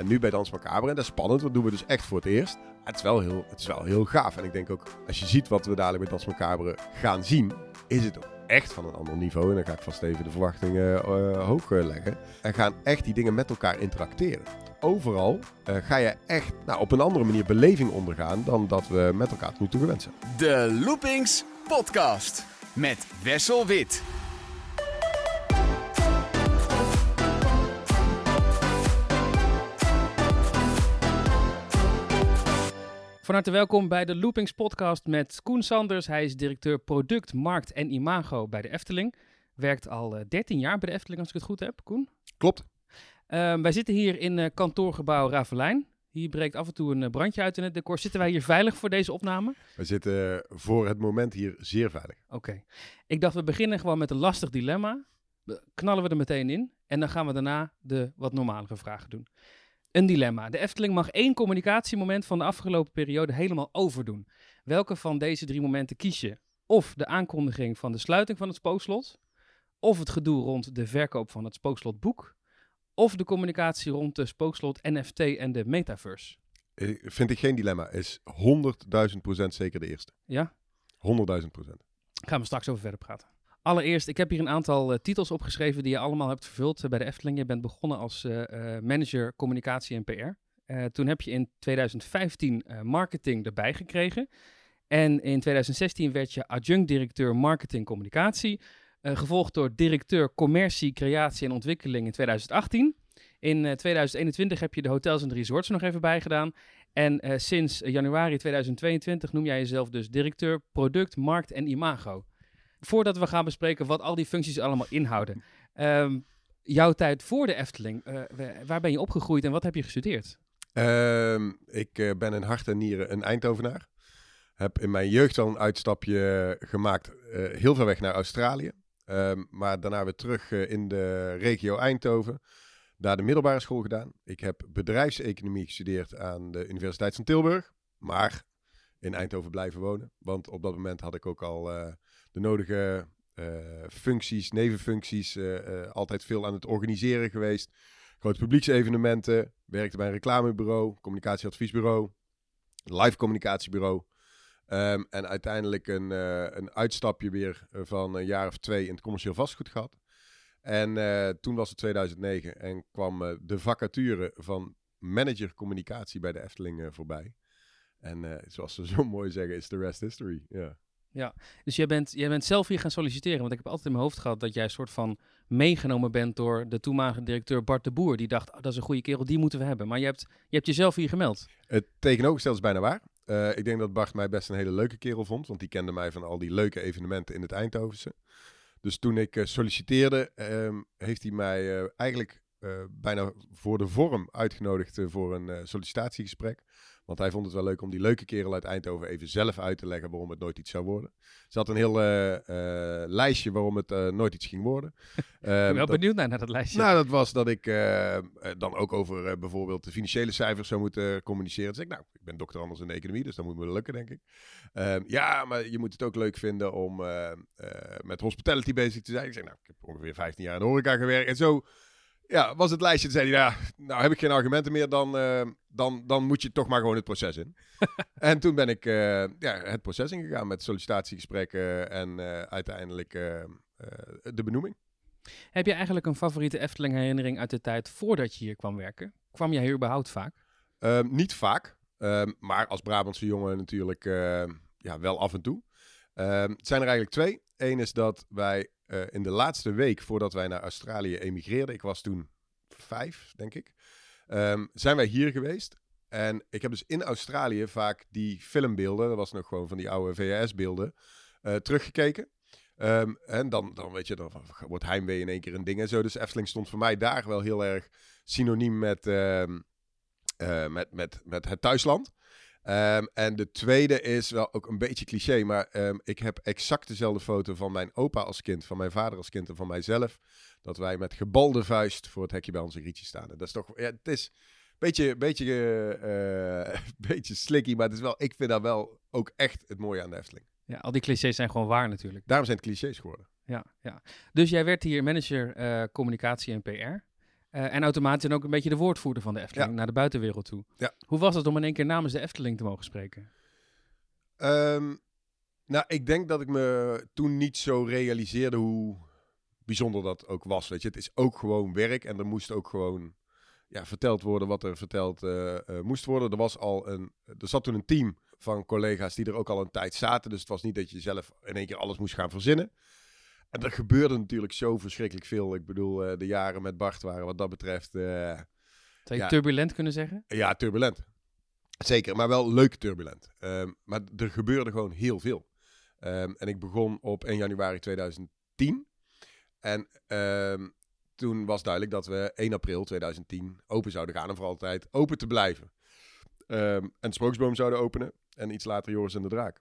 En nu bij Dans Macabre, en dat is spannend, dat doen we dus echt voor het eerst. Het is wel heel, het is wel heel gaaf. En ik denk ook, als je ziet wat we dadelijk bij Dans Macabre gaan zien, is het ook echt van een ander niveau. En dan ga ik vast even de verwachtingen uh, hoog uh, leggen. En gaan echt die dingen met elkaar interacteren. Overal uh, ga je echt nou, op een andere manier beleving ondergaan dan dat we met elkaar tot nu toe gewend zijn. De Loopings Podcast met Wessel Wit. Van harte welkom bij de Loopings podcast met Koen Sanders. Hij is directeur product, markt en imago bij de Efteling. Werkt al uh, 13 jaar bij de Efteling als ik het goed heb, Koen. Klopt. Uh, wij zitten hier in uh, kantoorgebouw Ravelijn. Hier breekt af en toe een brandje uit in het decor. Zitten wij hier veilig voor deze opname? We zitten voor het moment hier zeer veilig. Oké. Okay. Ik dacht we beginnen gewoon met een lastig dilemma. Knallen we er meteen in. En dan gaan we daarna de wat normalere vragen doen. Een dilemma. De Efteling mag één communicatiemoment van de afgelopen periode helemaal overdoen. Welke van deze drie momenten kies je? Of de aankondiging van de sluiting van het spookslot, of het gedoe rond de verkoop van het spookslotboek, of de communicatie rond de spookslot NFT en de metaverse. Vind ik geen dilemma. Is 100.000 procent zeker de eerste. Ja? 100.000 procent. Gaan we straks over verder praten. Allereerst, ik heb hier een aantal uh, titels opgeschreven die je allemaal hebt vervuld uh, bij de Efteling. Je bent begonnen als uh, manager communicatie en PR. toen heb je in 2015 marketing erbij gekregen. En in 2016 werd je adjunct-directeur marketing communicatie. gevolgd door directeur commercie, creatie en ontwikkeling in 2018. In 2021 heb je de hotels en de resorts nog even bijgedaan. En sinds januari 2022 noem jij jezelf dus directeur product, markt en imago voordat we gaan bespreken wat al die functies allemaal inhouden. Um, jouw tijd voor de Efteling, uh, waar ben je opgegroeid en wat heb je gestudeerd? Um, ik uh, ben in hart en nieren een Eindhovenaar. Heb in mijn jeugd al een uitstapje gemaakt, uh, heel ver weg naar Australië. Um, maar daarna weer terug in de regio Eindhoven. Daar de middelbare school gedaan. Ik heb bedrijfseconomie gestudeerd aan de Universiteit van Tilburg. Maar in Eindhoven blijven wonen. Want op dat moment had ik ook al de nodige uh, functies, nevenfuncties. Uh, altijd veel aan het organiseren geweest. Grote publieksevenementen. Werkte bij een reclamebureau, communicatieadviesbureau, live communicatiebureau. Um, en uiteindelijk een, een uitstapje weer van een jaar of twee in het commercieel vastgoed gehad. En toen was het 2009 en kwam de vacature van manager communicatie bij de Efteling voorbij. En zoals ze zo mooi zeggen, is the rest history. Ja. Ja, dus jij bent, jij bent zelf hier gaan solliciteren. Want ik heb altijd in mijn hoofd gehad dat jij een soort van meegenomen bent door de toenmalige directeur Bart de Boer. Die dacht, oh, dat is een goede kerel, die moeten we hebben. Maar je hebt, je hebt jezelf hier gemeld. Het tegenovergestelde is bijna waar. Uh, ik denk dat Bart mij best een hele leuke kerel vond. Want die kende mij van al die leuke evenementen in het Eindhovense. Dus toen ik uh, solliciteerde, um, heeft hij mij uh, eigenlijk bijna voor de vorm uitgenodigd voor een sollicitatiegesprek. Want hij vond het wel leuk om die leuke kerel uit Eindhoven even zelf uit te leggen waarom het nooit iets zou worden. Ze had een heel uh, lijstje waarom het nooit iets ging worden. ik ben wel benieuwd naar, naar dat lijstje. Nou, dat was dat ik dan ook over bijvoorbeeld de financiële cijfers zou moeten communiceren. Dus ik, nou, ik ben dokter anders in de economie, dus dat moet me lukken, denk ik. Ehm, ja, maar je moet het ook leuk vinden om met hospitality bezig te zijn. Ik zeg, nou, ik heb ongeveer 15 jaar in de horeca gewerkt. En zo ja, was het lijstje. Toen zei hij, ja, nou heb ik geen argumenten meer, dan, uh, dan, dan moet je toch maar gewoon het proces in. en toen ben ik uh, ja, het proces ingegaan met sollicitatiegesprekken en uh, uiteindelijk de benoeming. Heb je eigenlijk een favoriete Efteling herinnering uit de tijd voordat je hier kwam werken? Kwam jij hier überhaupt vaak? Ehm, niet vaak, um, maar als Brabantse jongen natuurlijk ja, wel af en toe. Het zijn er eigenlijk twee. Eén is dat wij uh, in de laatste week voordat wij naar Australië emigreerden, ik was toen vijf, denk ik, um, zijn wij hier geweest. En ik heb dus in Australië vaak die filmbeelden, dat was nog gewoon van die oude VHS-beelden, uh, teruggekeken. Um, en dan, dan weet je, dan wordt heimwee in één keer een ding en zo. Dus Efteling stond voor mij daar wel heel erg synoniem met, um, uh, met, met, met het thuisland. Um, en de tweede is wel ook een beetje cliché, maar um, ik heb exact dezelfde foto van mijn opa als kind, van mijn vader als kind en van mijzelf. Dat wij met gebalde vuist voor het hekje bij onze grietje staan. En dat is toch, ja, het is een beetje, beetje, uh, beetje slicky, maar het is wel, ik vind dat wel ook echt het mooie aan de Efteling. Ja, al die clichés zijn gewoon waar natuurlijk. Daarom zijn het clichés geworden. Ja, ja. Dus jij werd hier manager uh, communicatie en PR. Eh, en automatisch dan ook een beetje de woordvoerder van de Efteling Ja. naar de buitenwereld toe. Ja. Hoe was het om in één keer namens de Efteling te mogen spreken? Ehm, nou, ik denk dat ik me toen niet zo realiseerde hoe bijzonder dat ook was. Weet je, het is ook gewoon werk en er moest ook gewoon ja, verteld worden wat er verteld eh, eh, moest worden. Er was al een, er zat toen een team van collega's die er ook al een tijd zaten. Dus het was niet dat je zelf in één keer alles moest gaan verzinnen. En er gebeurde natuurlijk zo verschrikkelijk veel. Ik bedoel, eh, de jaren met Bart waren wat dat betreft eh, Zou je Ja. turbulent kunnen zeggen? ja, turbulent. Zeker, maar wel leuk turbulent. Ehm, maar er gebeurde gewoon heel veel. Ehm, en ik begon op 1 januari 2010. En ehm, toen was duidelijk dat we 1 april 2010 open zouden gaan. En voor altijd open te blijven. En Sprookjesboom zouden openen. En iets later Joris en de Draak.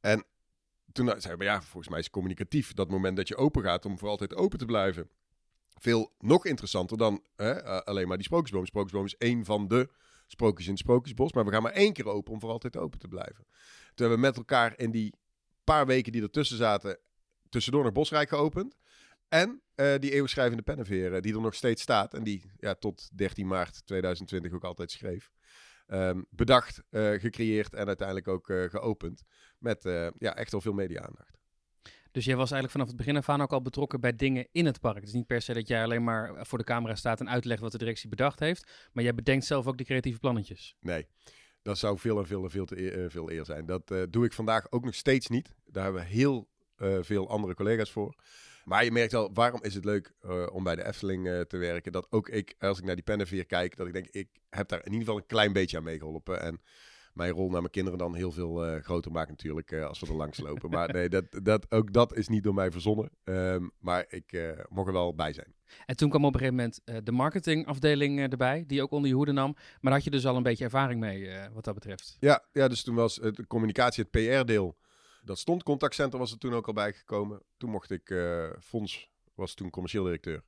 En toen zeiden we, ja, volgens mij is communicatief. Dat moment dat je open gaat om voor altijd open te blijven. Veel nog interessanter dan hè, eh, alleen maar die Sprookjesboom. Sprookjesboom is één van de sprookjes in het Sprookjesbos. Maar we gaan maar één keer open om voor altijd open te blijven. Toen hebben we met elkaar in die paar weken die ertussen zaten... tussendoor nog Bosrijk geopend. En eh, die eeuwschrijvende pennenveer, eh, die er nog steeds staat. En die ja, tot 13 maart 2020 ook altijd schreef. Ehm, bedacht, gecreëerd en uiteindelijk ook geopend. Met eh, ja, echt wel veel media-aandacht. Dus jij was eigenlijk vanaf het begin af aan ook al betrokken bij dingen in het park. Het is niet per se dat jij alleen maar voor de camera staat en uitlegt wat de directie bedacht heeft. Maar jij bedenkt zelf ook de creatieve plannetjes. Nee, dat zou veel en veel en veel te eer, eh, veel eer zijn. Dat eh, doe ik vandaag ook nog steeds niet. Daar hebben we heel veel andere collega's voor. Maar je merkt wel, waarom is het leuk om bij de Efteling te werken? Dat ook ik, als ik naar die pennenveer kijk, dat ik denk, ik heb daar in ieder geval een klein beetje aan meegeholpen. En mijn rol naar mijn kinderen dan heel veel eh, groter maakt natuurlijk eh, als we er langs lopen. Maar nee, dat, dat, ook dat is niet door mij verzonnen. Ehm, maar ik eh, mocht er wel bij zijn. En toen kwam op een gegeven moment de marketingafdeling erbij, die ook onder je hoede nam. Maar daar had je dus al een beetje ervaring mee wat dat betreft. Ja, ja, dus toen was het de communicatie, het PR-deel. Dat stond. Contactcenter was er toen ook al bijgekomen. Toen mocht ik, Fons was toen commercieel directeur.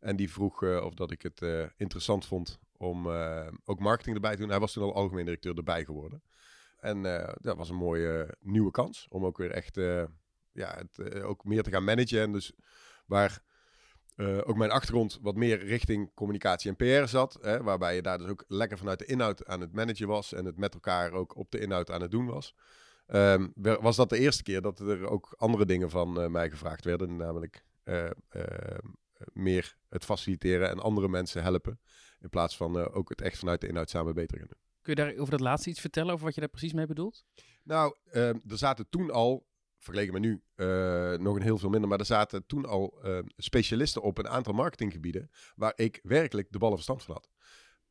En die vroeg of dat ik het interessant vond om eh, ook marketing erbij te doen. Hij was toen al algemeen directeur erbij geworden. En eh, dat was een mooie eh, nieuwe kans om ook weer echt ja, het, ook meer te gaan managen. En dus waar ook mijn achtergrond wat meer richting communicatie en PR zat. Hè, waarbij je daar dus ook lekker vanuit de inhoud aan het managen was. En het met elkaar ook op de inhoud aan het doen was. Ehm, wa- was dat de eerste keer dat er ook andere dingen van mij gevraagd werden. Namelijk meer het faciliteren en andere mensen helpen. In plaats van eh, ook het echt vanuit de inhoud samen beter gaan doen. Kun je daar over dat laatste iets vertellen, over wat je daar precies mee bedoelt? Nou, ehm, er zaten toen al, vergeleken met nu, eh, nog een heel veel minder. Maar er zaten toen al ehm, specialisten op een aantal marketinggebieden. Waar ik werkelijk de ballen verstand van had.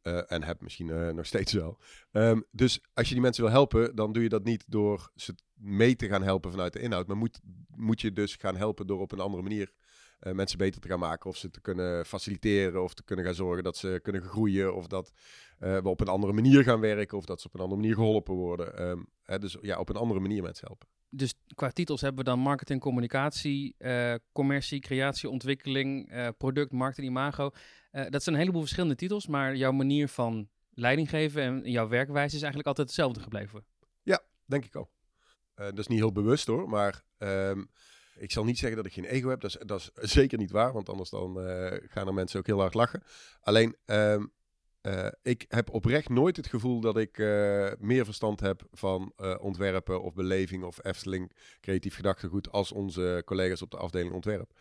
Eh, en heb misschien nog steeds wel. Ehm, dus als je die mensen wil helpen, dan doe je dat niet door ze mee te gaan helpen vanuit de inhoud. Maar moet, moet je dus gaan helpen door op een andere manier eh, mensen beter te gaan maken. Of ze te kunnen faciliteren. Of te kunnen gaan zorgen dat ze kunnen groeien. Of dat eh, we op een andere manier gaan werken. Of dat ze op een andere manier geholpen worden. Ehm, hè, dus ja, op een andere manier mensen helpen. Dus qua titels hebben we dan marketing, communicatie, eh, commercie, creatie, ontwikkeling, product, markt en imago. Dat zijn een heleboel verschillende titels, maar jouw manier van leiding geven en jouw werkwijze is eigenlijk altijd hetzelfde gebleven. Denk ik al. Eh, dat is niet heel bewust hoor, maar ehm, ik zal niet zeggen dat ik geen ego heb. Dat is, dat is zeker niet waar, want anders dan eh, gaan er mensen ook heel hard lachen. Alleen, ehm, eh, ik heb oprecht nooit het gevoel dat ik eh, meer verstand heb van ontwerpen of beleving of Efteling creatief gedachtegoed als onze collega's op de afdeling ontwerp.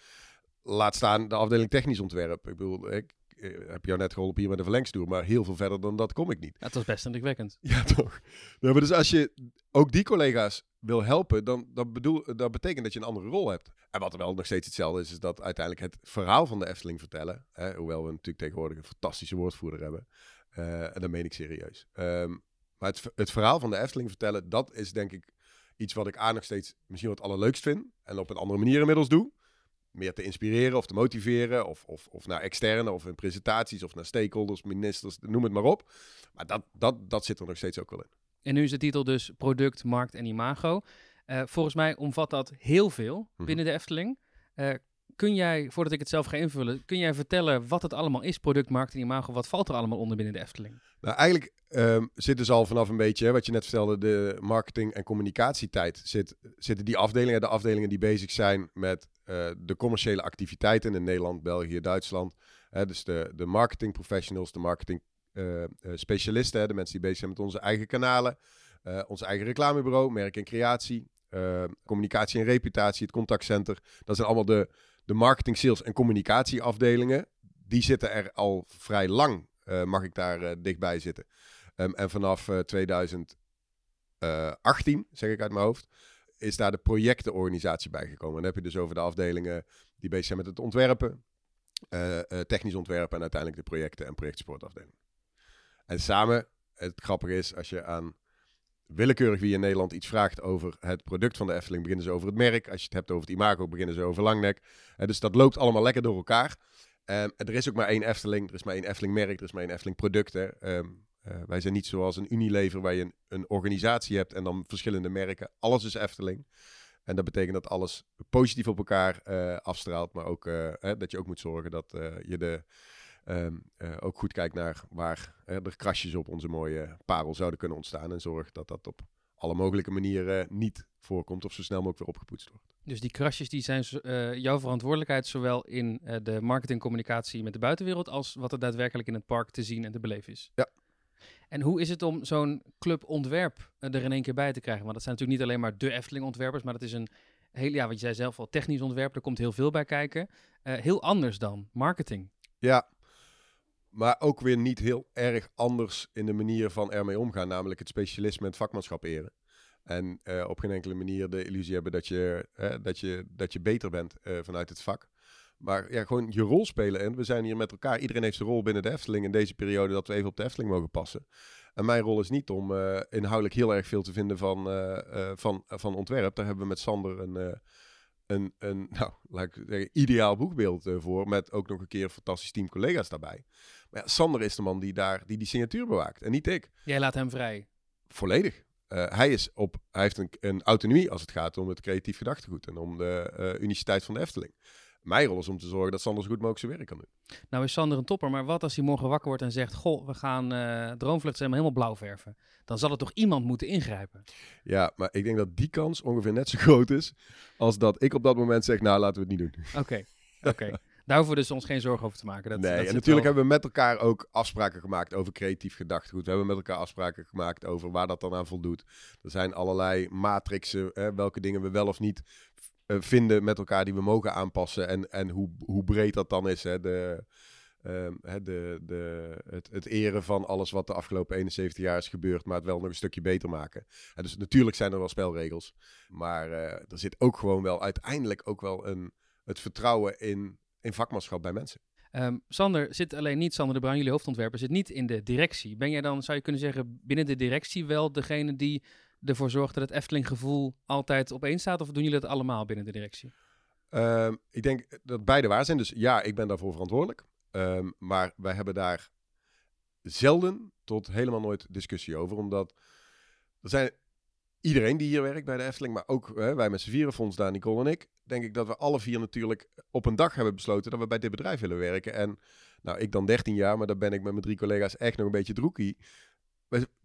Laat staan de afdeling technisch ontwerp. Ik bedoel, ik heb jou net geholpen hier met de verlengstoer, maar heel veel verder dan dat kom ik niet. Dat was best indrukwekkend. Ja, toch. Nou, maar dus als je ook die collega's wil helpen, dan, dan bedoel, dat betekent dat je een andere rol hebt. En wat er wel nog steeds hetzelfde is, is dat uiteindelijk het verhaal van de Efteling vertellen, hè, hoewel we natuurlijk tegenwoordig een fantastische woordvoerder hebben, eh, en dat meen ik serieus. Ehm, maar het, het verhaal van de Efteling vertellen, dat is denk ik iets wat ik aan nog steeds misschien wat allerleukst vind, en op een andere manier inmiddels doe. Meer te inspireren of te motiveren, of, of, of naar externe, of in presentaties, of naar stakeholders, ministers, noem het maar op. Maar dat, dat, dat zit er nog steeds ook wel in. En nu is de titel dus product, markt en imago. Eh, volgens mij omvat dat heel veel Mhm. binnen de Efteling. Eh, kun jij, voordat ik het zelf ga invullen, kun jij vertellen wat het allemaal is, product, markt en imago? Wat valt er allemaal onder binnen de Efteling? Nou, eigenlijk ehm, zit dus al vanaf een beetje, wat je net vertelde, de marketing- en communicatietijd, zit, zitten die afdelingen, de afdelingen die bezig zijn met eh, de commerciële activiteiten in Nederland, België, Duitsland, Hè, dus de, de marketing professionals, de marketing eh, eh, specialisten, hè, de mensen die bezig zijn met onze eigen kanalen, uh, ons eigen reclamebureau, merk en creatie, communicatie en reputatie, het contactcenter. Dat zijn allemaal de, de marketing, sales en communicatieafdelingen. Die zitten er al vrij lang, mag ik daar dichtbij zitten. Um, en vanaf 2018, zeg ik uit mijn hoofd, is daar de projectenorganisatie bijgekomen. En dan heb je dus over de afdelingen die bezig zijn met het ontwerpen, technisch ontwerpen en uiteindelijk de projecten en projectsportafdeling. En samen, het grappige is, als je aan willekeurig wie in Nederland iets vraagt over het product van de Efteling, beginnen ze over het merk. Als je het hebt over het imago, beginnen ze over Langnek. Uh, dus dat loopt allemaal lekker door elkaar. Um, er is ook maar één Efteling, er is maar één Efteling merk, er is maar één Efteling product. Hè. Um, uh, wij zijn niet zoals een Unilever waar je een, een, organisatie hebt en dan verschillende merken. Alles is Efteling. En dat betekent dat alles positief op elkaar uh, afstraalt, maar ook dat je ook moet zorgen dat je de, um, ook goed kijkt naar waar er krasjes op onze mooie parel zouden kunnen ontstaan. En zorg dat dat op alle mogelijke manieren niet voorkomt of zo snel mogelijk weer opgepoetst wordt. Dus die krasjes die zijn jouw verantwoordelijkheid, zowel in de marketingcommunicatie met de buitenwereld als wat er daadwerkelijk in het park te zien en te beleven is. Ja, en hoe is het om zo'n club ontwerp eh, er in één keer bij te krijgen? Want dat zijn natuurlijk niet alleen maar de Efteling ontwerpers, maar dat is een heel, ja, wat je zei zelf al, technisch ontwerp. Er komt heel veel bij kijken. Uh, heel anders dan marketing. Ja, maar ook weer niet heel erg anders in de manier van ermee omgaan. Namelijk het specialisme en het vakmanschap eren. En uh, op geen enkele manier de illusie hebben dat je, dat je, dat je beter bent vanuit het vak. Maar ja, gewoon je rol spelen. En we zijn hier met elkaar. Iedereen heeft zijn rol binnen de Efteling in deze periode dat we even op de Efteling mogen passen. En mijn rol is niet om uh, inhoudelijk heel erg veel te vinden van, van, van ontwerp. Daar hebben we met Sander een, een, een nou, laat ideaal boekbeeld voor. Met ook nog een keer een fantastisch team collega's daarbij. Maar ja, Sander is de man die daar die, die signatuur bewaakt en niet ik. Jij laat hem vrij? Volledig. hij, is op, hij heeft een, een autonomie als het gaat om het creatief gedachtegoed en om de uniciteit van de Efteling mijn rol is om te zorgen dat Sander zo goed mogelijk zijn werk kan doen. Nou is Sander een topper, maar wat als hij morgen wakker wordt en zegt... Goh, we gaan uh, Droomvlucht helemaal blauw verven. Dan zal er toch iemand moeten ingrijpen? Ja, maar ik denk dat die kans ongeveer net zo groot is... als dat ik op dat moment zeg, nou laten we het niet doen. Oké, oké. Daar hoeven we dus ons geen zorgen over te maken. Dat, nee, en natuurlijk hebben we met elkaar ook afspraken gemaakt over creatief gedachtegoed. We hebben met elkaar afspraken gemaakt over waar dat dan aan voldoet. Er zijn allerlei matrixen, hè, welke dingen we wel of niet eh, vinden met elkaar die we mogen aanpassen. En, en hoe, hoe breed dat dan is. Hè? De, um, de, de, het, het eren van alles wat de afgelopen 71 jaar is gebeurd, maar het wel nog een stukje beter maken. En dus natuurlijk zijn er wel spelregels. Maar uh, er zit ook gewoon wel uiteindelijk ook wel een, het vertrouwen in, in vakmanschap bij mensen. Um, Sander zit alleen niet, Sander de Bruin, jullie hoofdontwerper, zit niet in de directie. Ben jij dan, zou je kunnen zeggen, binnen de directie wel degene die ervoor zorgt dat het Efteling-gevoel altijd op één staat? Of doen jullie dat allemaal binnen de directie? Um, ik denk dat beide waar zijn. Dus ja, ik ben daarvoor verantwoordelijk. Um, maar wij hebben daar zelden tot helemaal nooit discussie over. Omdat er zijn iedereen die hier werkt bij de Efteling, maar ook hè, wij met z'n vieren, Fons, Daan, Nicole en ik, denk ik dat we alle vier natuurlijk op een dag hebben besloten dat we bij dit bedrijf willen werken. En nou, ik dan 13 jaar, maar dan ben ik met mijn drie collega's echt nog een beetje droekie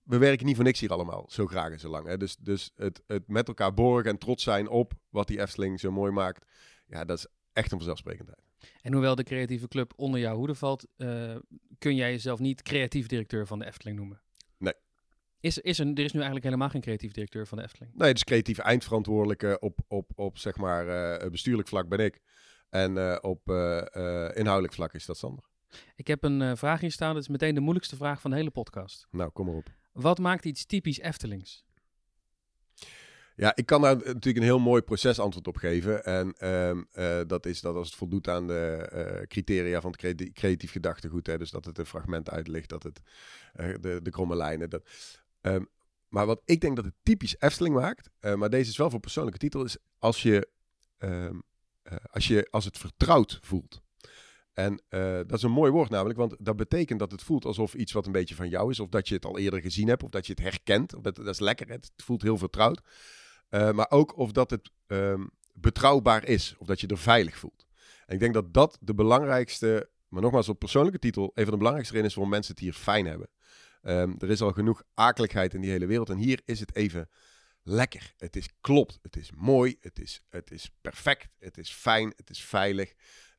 we, werken niet voor niks hier allemaal, zo graag en zo lang. Hè? Dus, dus het, het met elkaar borgen en trots zijn op wat die Efteling zo mooi maakt, ja, dat is echt een vanzelfsprekendheid. En hoewel de creatieve club onder jouw hoede valt, uh, kun jij jezelf niet creatief directeur van de Efteling noemen? Is, is er, er is nu eigenlijk helemaal geen creatief directeur van de Efteling? Nee, dus creatief eindverantwoordelijke op, op, op zeg maar uh, bestuurlijk vlak ben ik. En uh, op inhoudelijk vlak is dat Sander. Ik heb een vraag hier staan. Dat is meteen de moeilijkste vraag van de hele podcast. Nou, kom maar op. Wat maakt iets typisch Eftelings? Ja, ik kan daar natuurlijk een heel mooi procesantwoord op geven. En um, uh, dat is dat als het voldoet aan de uh, criteria van het creatief gedachtegoed. Hè, dus dat het een fragment uitlicht, dat het uh, de, de kromme lijnen. Dat, um, maar wat ik denk dat het typisch Efteling maakt, maar deze is wel voor persoonlijke titel, is als je, um, als, je als het vertrouwd voelt. En uh, dat is een mooi woord namelijk, want dat betekent dat het voelt alsof iets wat een beetje van jou is, of dat je het al eerder gezien hebt, of dat je het herkent. Of dat, is lekker, het voelt heel vertrouwd. Maar ook of dat het um, betrouwbaar is, of dat je er veilig voelt. En ik denk dat dat de belangrijkste, maar nogmaals op persoonlijke titel, een van de belangrijkste redenen is waarom mensen het hier fijn hebben. Um, er is al genoeg akeligheid in die hele wereld en hier is het even lekker. Het is klopt, het is mooi, het is, het is perfect, het is fijn, het is veilig.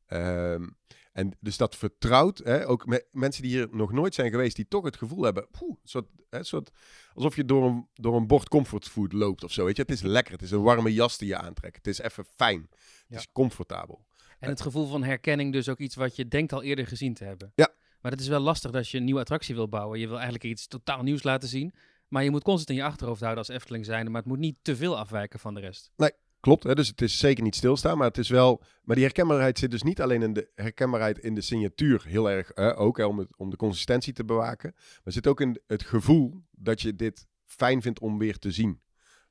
Um, En dus dat vertrouwt, hè, ook met mensen die hier nog nooit zijn geweest, die toch het gevoel hebben, poeh, soort, hè, soort, alsof je door een, door een bord comfortfood loopt of zo. Weet je? Het is lekker, het is een warme jas die je aantrekt. Het is even fijn, het Ja. is comfortabel. En het gevoel van herkenning dus ook iets wat je denkt al eerder gezien te hebben. Ja. Maar het is wel lastig als je een nieuwe attractie wil bouwen. Je wil eigenlijk iets totaal nieuws laten zien. Maar je moet constant in je achterhoofd houden als Efteling zijnde. Maar het moet niet te veel afwijken van de rest. Klopt, hè? dus het is zeker niet stilstaan, maar het is wel... Maar die herkenbaarheid zit dus niet alleen in de herkenbaarheid in de signatuur, heel erg ook, hè, om, om de consistentie te bewaken. Maar zit ook in het gevoel dat je dit fijn vindt om weer te zien.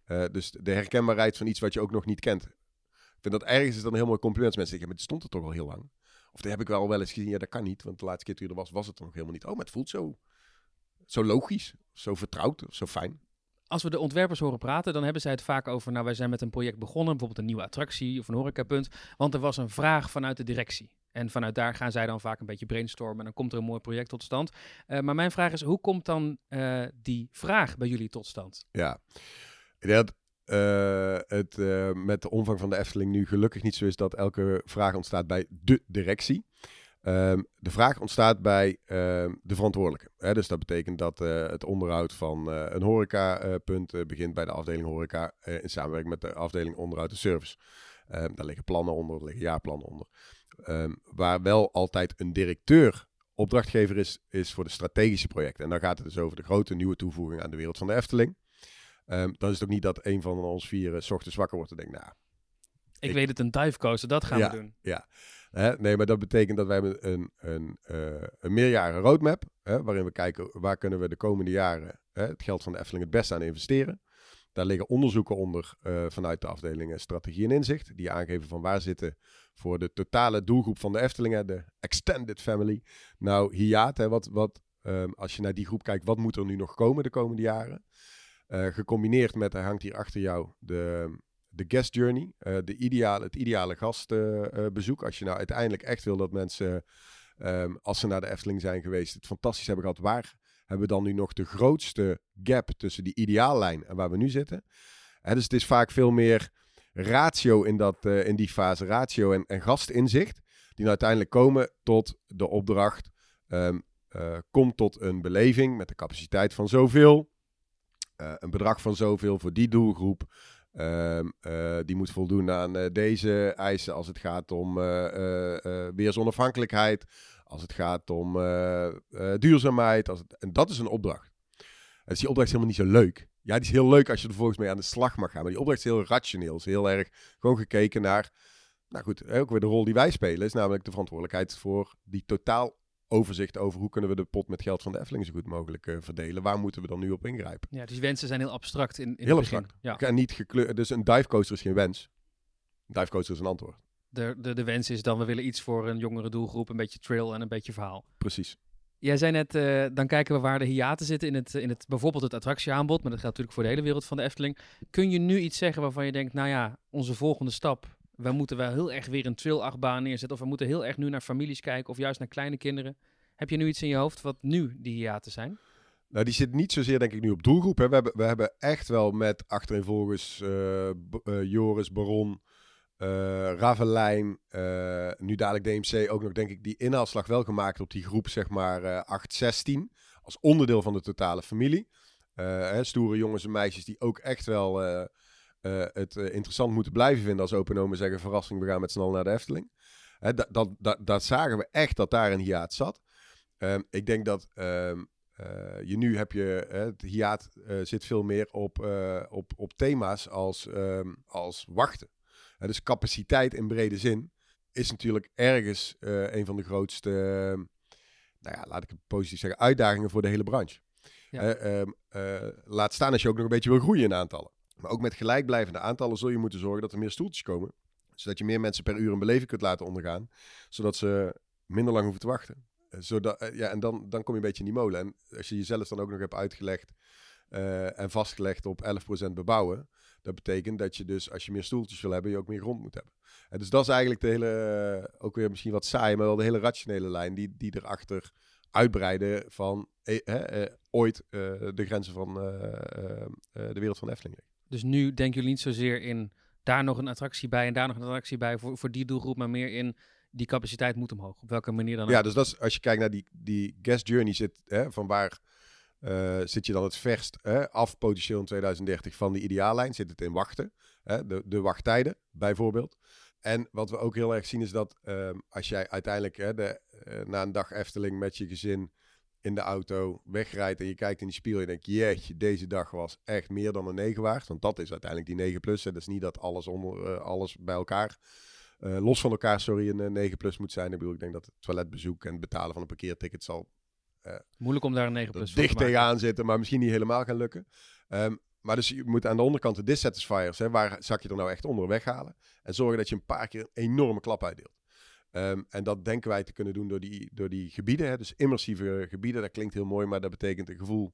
Eh, dus de herkenbaarheid van iets wat je ook nog niet kent. Ik vind dat ergens is dan een heel mooi compliment. Mensen zeggen, maar het stond er toch al heel lang. Of dat heb ik wel wel eens gezien. Ja, dat kan niet, want de laatste keer toen je er was, was het er nog helemaal niet. Oh, maar het voelt zo, zo logisch, zo vertrouwd, zo fijn. Als we de ontwerpers horen praten, dan hebben zij het vaak over... nou, wij zijn met een project begonnen, bijvoorbeeld een nieuwe attractie of een horecapunt. Want er was een vraag vanuit de directie. En vanuit daar gaan zij dan vaak een beetje brainstormen en dan komt er een mooi project tot stand. Eh, maar mijn vraag is, hoe komt dan eh, die vraag bij jullie tot stand? Ja, dat eh, het eh, met de omvang van de Efteling nu gelukkig niet zo is dat elke vraag ontstaat bij de directie. Ehm, de vraag ontstaat bij ehm, de verantwoordelijke. Hè? Dus dat betekent dat eh, het onderhoud van een horecapunt begint bij de afdeling horeca in samenwerking met de afdeling onderhoud en service. Ehm, daar liggen plannen onder, daar liggen jaarplannen onder. Waar wel altijd een directeur opdrachtgever is, is voor de strategische projecten. En dan gaat het dus over de grote nieuwe toevoeging aan de wereld van de Efteling. Ehm, dan is het ook niet dat een van ons vier eh, 's ochtends wakker wordt en denkt, nou, Ik, Ik- weet het, een dive coaster, dat gaan Ja. we doen. Hè? Nee, maar dat betekent dat wij hebben een, een, eh, een meerjaren roadmap, hè, waarin we kijken waar kunnen we de komende jaren hè, het geld van de Efteling het beste aan investeren. Daar liggen onderzoeken onder eh, vanuit de afdelingen strategie en inzicht, die aangeven van waar zitten voor de totale doelgroep van de Eftelingen, de extended family. Nou, hiaat, hè, wat, wat, ehm, als je naar die groep kijkt, wat moet er nu nog komen de komende jaren? Eh, gecombineerd met, hij hangt hier achter jou, de, de guest journey, eh, de ideale, het ideale gastbezoek. als je nou uiteindelijk echt wil dat mensen, ehm, als ze naar de Efteling zijn geweest, het fantastisch hebben gehad. Waar hebben we dan nu nog de grootste gap tussen die ideaallijn en waar we nu zitten? Dus het is vaak veel meer ratio in, dat, eh, in die fase, ratio en, en gastinzicht, die nou uiteindelijk komen tot de opdracht. ehm eh, kom tot een beleving met de capaciteit van zoveel. Eh, een bedrag van zoveel voor die doelgroep. Ehm, eh, die moet voldoen aan eh, deze eisen als het gaat om weersonafhankelijkheid, als het gaat om duurzaamheid. Als en dat is een opdracht. En dus die opdracht is helemaal niet zo leuk. Ja, die is heel leuk als je er volgens mij aan de slag mag gaan. Maar die opdracht is heel rationeel. Is heel erg gewoon gekeken naar, nou goed, ook weer de rol die wij spelen. Is namelijk de verantwoordelijkheid voor die totaal overzicht over hoe kunnen we de pot met geld van de Efteling zo goed mogelijk eh, verdelen. Waar moeten we dan nu op ingrijpen? Ja, dus wensen zijn heel abstract in, in Heel het begin. abstract. Ja. En niet gekleurd. Dus een divecoaster is geen wens. Een divecoaster is een antwoord. De, de, de wens is dan, we willen iets voor een jongere doelgroep, een beetje trail en een beetje verhaal. Precies. Jij zei net, eh, dan kijken we waar de hiaten zitten in het, in het bijvoorbeeld het attractieaanbod, maar dat geldt natuurlijk voor de hele wereld van de Efteling. Kun je nu iets zeggen waarvan je denkt, nou ja, onze volgende stap, we moeten wel heel erg weer een trail-achtbaan neerzetten, of we moeten heel erg nu naar families kijken, of juist naar kleine kinderen. Heb je nu iets in je hoofd wat nu die hiaten zijn? Nou, die zit niet zozeer denk ik nu op doelgroep. Hè. We, hebben, we hebben echt wel met achtereenvolgens eh, Joris, Baron, eh Ravelijn, nu dadelijk DMC ook nog denk ik die inhaalslag wel gemaakt op die groep zeg maar eh 8-16. Als onderdeel van de totale familie. Hè, stoere jongens en meisjes die ook echt wel eh, het eh, interessant moeten blijven vinden als open omen zeggen verrassing, we gaan met z'n allen naar de Efteling. Hè, dat, dat, dat, dat zagen we echt dat daar een hiaat zat. Ehm, ik denk dat ehm, eh, je nu heb je, hè, het hiaat zit veel meer op, op, op thema's als, ehm, als wachten. Dus capaciteit in brede zin is natuurlijk ergens een van de grootste, nou ja, laat ik het positief zeggen, uitdagingen voor de hele branche. Ja. Laat staan als je ook nog een beetje wil groeien in aantallen. Maar ook met gelijkblijvende aantallen zul je moeten zorgen dat er meer stoeltjes komen. Zodat je meer mensen per uur een beleving kunt laten ondergaan. Zodat ze minder lang hoeven te wachten. Eh, Zodat, eh, ja, en dan, dan kom je een beetje in die molen. En als je jezelf dan ook nog hebt uitgelegd eh, en vastgelegd op 11% bebouwen. Dat betekent dat je dus, als je meer stoeltjes wil hebben, je ook meer grond moet hebben. En dus dat is eigenlijk de hele, ook weer misschien wat saai, maar wel de hele rationele lijn die, die erachter uitbreiden van ooit de grenzen van de wereld van Efteling. Dus nu denken jullie niet zozeer in daar nog een attractie bij en daar nog een attractie bij voor, voor die doelgroep, maar meer in die capaciteit moet omhoog. Op welke manier dan ook. Ja, dus dat is, als je kijkt naar die, die guest journey zit, hè, van waar eh, zit je dan het verst hè, af potentieel in 2030 van die ideaallijn? Zit het in wachten? Hè, de, de wachttijden bijvoorbeeld. En wat we ook heel erg zien is dat ehm, als jij uiteindelijk hè, de, eh, na een dag Efteling met je gezin in de auto wegrijdt en je kijkt in die spiegel en je denkt, jeetje, deze dag was echt meer dan een 9 waard. Want dat is uiteindelijk die 9 plus. En dat is niet dat alles, onder, eh, alles bij elkaar, eh, los van elkaar, sorry, een eh, 9 plus moet zijn. Ik bedoel, ik denk dat het toiletbezoek en het betalen van een parkeerticket zal Moeilijk om daar een 9 er plus voor te dicht maken. tegenaan zitten, maar misschien niet helemaal gaan lukken. Ehm, maar dus je moet aan de onderkant de dissatisfiers, hè, waar zak je er nou echt onder weghalen. En zorgen dat je een paar keer een enorme klap uitdeelt. Ehm, en dat denken wij te kunnen doen door die, door die gebieden. Hè, dus immersieve gebieden, dat klinkt heel mooi, maar dat betekent een gevoel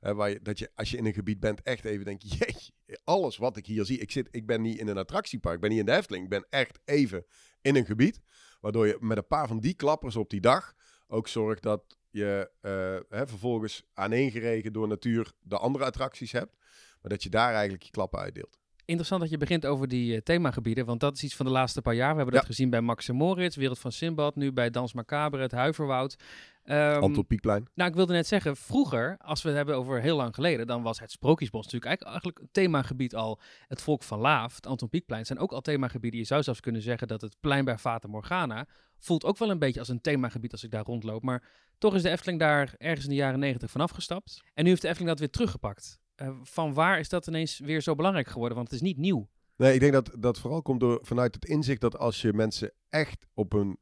waar je, dat je als je in een gebied bent echt even denkt, jeetje, alles wat ik hier zie. Ik, zit, ik ben niet in een attractiepark, ik ben niet in de Efteling. Ik ben echt even in een gebied. Waardoor je met een paar van die klappers op die dag ook zorgt dat je eh, hè, vervolgens aaneengeregen door natuur de andere attracties hebt. Maar dat je daar eigenlijk je klappen uitdeelt. Interessant dat je begint over die eh, themagebieden, want dat is iets van de laatste paar jaar. We hebben dat gezien bij Max en Moritz, Wereld van Simbad, nu bij Dans Macabre, het Huiverwoud. Ehm, Anton Pieckplein. nou, ik wilde net zeggen, vroeger, als we het hebben over heel lang geleden, dan was het Sprookjesbos natuurlijk eigenlijk, eigenlijk een themagebied al. Het Volk van Laaf, het Anton Pieckplein, zijn ook al themagebieden. Je zou zelfs kunnen zeggen dat het plein bij Fata Morgana voelt ook wel een beetje als een themagebied als ik daar rondloop. Maar toch is de Efteling daar ergens in de jaren negentig van afgestapt. En nu heeft de Efteling dat weer teruggepakt. Eh, van waar is dat ineens weer zo belangrijk geworden? Want het is niet nieuw. Nee, ik denk dat dat vooral komt door, vanuit het inzicht dat als je mensen echt op een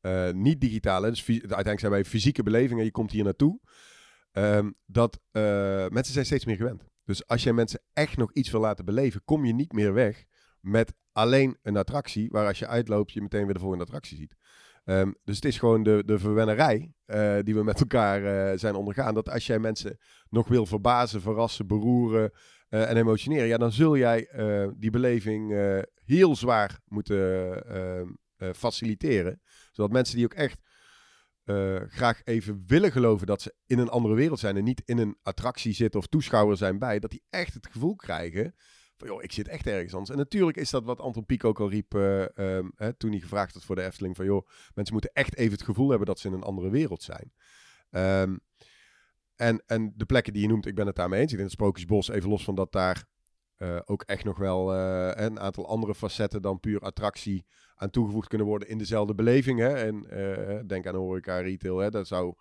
eh, niet-digitale, dus uiteindelijk zijn wij fysieke belevingen, je komt hier naartoe, ehm, dat eh, mensen zijn steeds meer gewend. Dus als je mensen echt nog iets wil laten beleven, kom je niet meer weg met alleen een attractie, waar als je uitloopt je meteen weer de volgende attractie ziet. Ehm, dus het is gewoon de, de verwennerij eh, die we met elkaar eh, zijn ondergaan. Dat als jij mensen nog wil verbazen, verrassen, beroeren eh, en emotioneren, ja, dan zul jij die beleving heel zwaar moeten eh, eh, faciliteren. Zodat mensen die ook echt graag even willen geloven dat ze in een andere wereld zijn en niet in een attractie zitten of toeschouwer zijn bij, dat die echt het gevoel krijgen van, joh, ik zit echt ergens anders. En natuurlijk is dat wat Anton Pieck ook al riep ehm, hè, toen hij gevraagd had voor de Efteling, van joh, mensen moeten echt even het gevoel hebben dat ze in een andere wereld zijn. Ehm, en, en de plekken die je noemt, ik ben het daarmee eens. Ik denk het Sprookjesbos, even los van dat daar eh, ook echt nog wel eh, een aantal andere facetten dan puur attractie aan toegevoegd kunnen worden in dezelfde beleving. Hè? En denk aan horeca, retail, hè? dat zou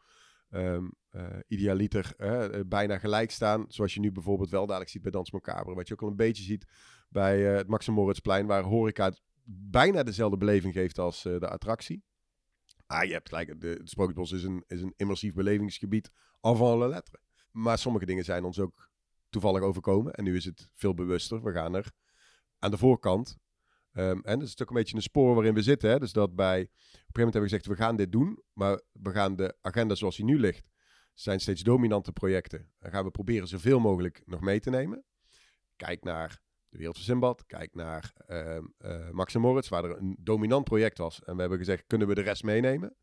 ehm eh, idealiter eh, bijna gelijk staan. Zoals je nu bijvoorbeeld wel dadelijk ziet bij Dans Macabre. Wat je ook al een beetje ziet bij eh, het Max Moritzplein, waar horeca bijna dezelfde beleving geeft als de attractie. Ah, je hebt gelijk, de, het Sprookjesbos is een, is een immersief belevingsgebied avant la lettre. Maar sommige dingen zijn ons ook toevallig overkomen. En nu is het veel bewuster. We gaan er aan de voorkant. ehm, en dat is ook een beetje een spoor waarin we zitten. Hè? Dus dat bij, op een gegeven moment hebben we gezegd, we gaan dit doen. Maar we gaan de agenda zoals die nu ligt, zijn steeds dominante projecten. Dan gaan we proberen zoveel mogelijk nog mee te nemen. Kijk naar de Wereld van Simbad. Kijk naar eh, Max en Moritz, waar er een dominant project was. En we hebben gezegd, kunnen we de rest meenemen?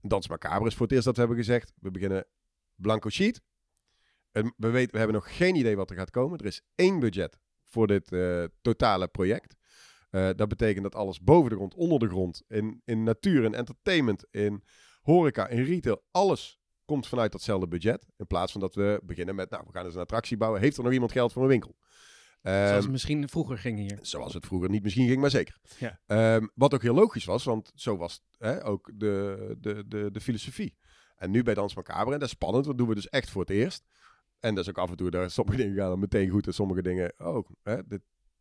Dans Macabre is voor het eerst dat we hebben gezegd, we beginnen blanco sheet. En we, weten, we hebben nog geen idee wat er gaat komen. Er is één budget voor dit eh, totale project. Eh, dat betekent dat alles boven de grond, onder de grond, in, in natuur, in entertainment, in horeca, in retail, alles komt vanuit datzelfde budget. In plaats van dat we beginnen met, nou, we gaan eens een attractie bouwen. Heeft er nog iemand geld voor een winkel? Zoals het Ehm, misschien vroeger ging hier. Zoals het vroeger niet misschien ging, maar zeker. Ja. Ehm, wat ook heel logisch was, want zo was hè, ook de, de, de, de filosofie. En nu bij Dans Macabre, en dat is spannend, dat doen we dus echt voor het eerst. En dat is ook af en toe, daar, sommige dingen gaan dan meteen goed en sommige dingen, oh, hè, dit,